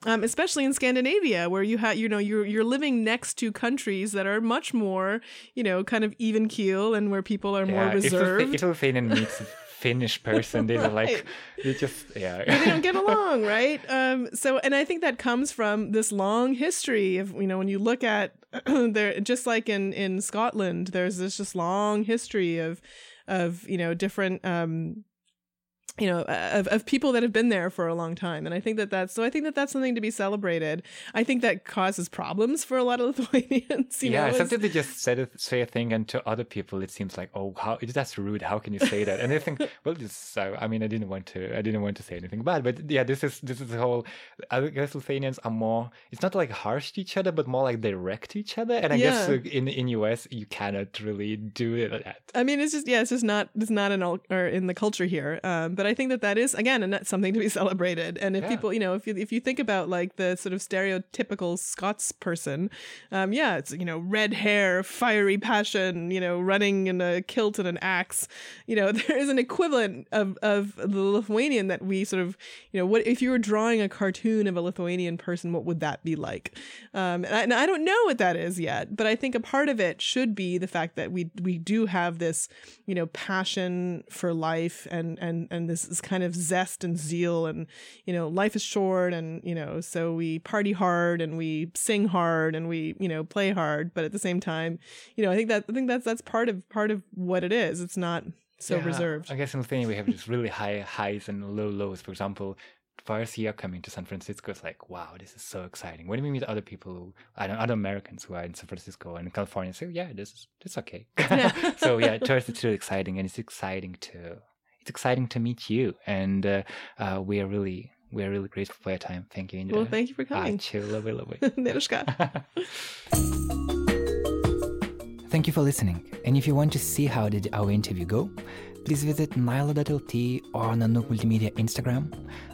[SPEAKER 2] um, especially in Scandinavia, where you have, you know, you're you're living next to countries that are much more, you know, kind of even keel and where people are more
[SPEAKER 1] Yeah, if a,
[SPEAKER 2] reserved.
[SPEAKER 1] if a Lithuanian meets Finnish person, they're
[SPEAKER 2] Right.
[SPEAKER 1] like, they just, yeah.
[SPEAKER 2] they don't get along, right? Um, so, and I think that comes from this long history of you know when you look at there, just like in in Scotland, there's this just long history of of you know different. Um, you know of, of people that have been there for a long time and i think that that's so i think that that's something to be celebrated i think that causes problems for a lot of lithuanians you
[SPEAKER 1] yeah,
[SPEAKER 2] know,
[SPEAKER 1] sometimes they just said a, say a thing, and to other people it seems like, oh, how that's rude. How can you say that? And they think, well, just so. I mean, I didn't want to, I didn't want to say anything bad, but yeah, this is this is the whole. I guess Lithuanians are more. It's not like harsh to each other, but more like direct to each other. And I guess
[SPEAKER 2] Yeah.
[SPEAKER 1] uh, in in US you cannot really do that.
[SPEAKER 2] I mean, it's just yeah, it's just not it's not in all or in the culture here. Um, but I think that that is again and that's something to be celebrated. And if
[SPEAKER 1] Yeah.
[SPEAKER 2] people, you know, if you if you think about like the sort of stereotypical Scots person, um, yeah, it's you know red hair, fiery passion, you know, running in a kilt and an axe. You know, there is an equivalent of of the Lithuanian that we sort of, you know, what if you were drawing a cartoon of a Lithuanian person, what would that be like? Um, and I, and I don't know what that is yet, but I think a part of it should be the fact that we we do have this, you know, passion for life and and and this, this kind of zest and zeal and you know life is short and you know so we party hard and we sing hard and we you know play hard, but at the same time, you know, I think that I think that's that's part of part of what it is. It's not so
[SPEAKER 1] Yeah,
[SPEAKER 2] reserved.
[SPEAKER 1] I guess in Lithuania we have just really high highs and low lows. For example, Farsia coming to San Francisco is like, wow, this is so exciting. When we meet other people, I don't, other Americans who are in San Francisco and California, say, yeah, this is it's okay. so yeah, to us it's really exciting, and it's exciting to it's exciting to meet you, and uh, uh, we are really we are really grateful for your time. Thank you, Indre.
[SPEAKER 2] Well, thank you for coming.
[SPEAKER 1] Ačiū labai labai.
[SPEAKER 2] Neruška.
[SPEAKER 1] Thank you for listening. And if you want to see how did our interview go, please visit nyla.lt or Nanook Multimedia Instagram.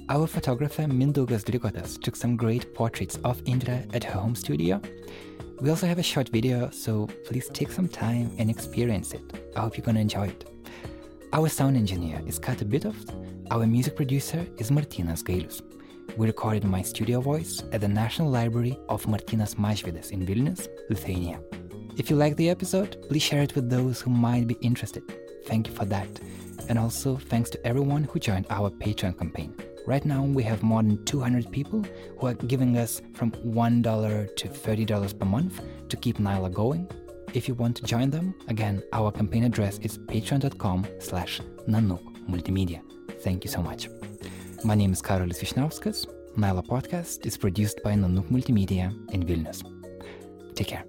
[SPEAKER 1] Our photographer Mindaugas Drikotas took some great portraits of Indre at her home studio. We also have a short video, so please take some time and experience it. I hope you're gonna enjoy it. Our sound engineer is Kata Bitoft. Our music producer is Martynas Gailius. We recorded my studio voice at the National Library of Martynas Mažvydas in Vilnius, Lithuania. If you like the episode, please share it with those who might be interested. Thank you for that. And also thanks to everyone who joined our Patreon campaign. Right now, we have more than 200 people who are giving us from $1 to $30 per month to keep Nyla going. If you want to join them, again, our campaign address is patreon.com slash Nanook Multimedia. Thank you so much. My name is Karolis Vyšniauskas. Nyla Podcast is produced by Nanook Multimedia in Vilnius. Take care.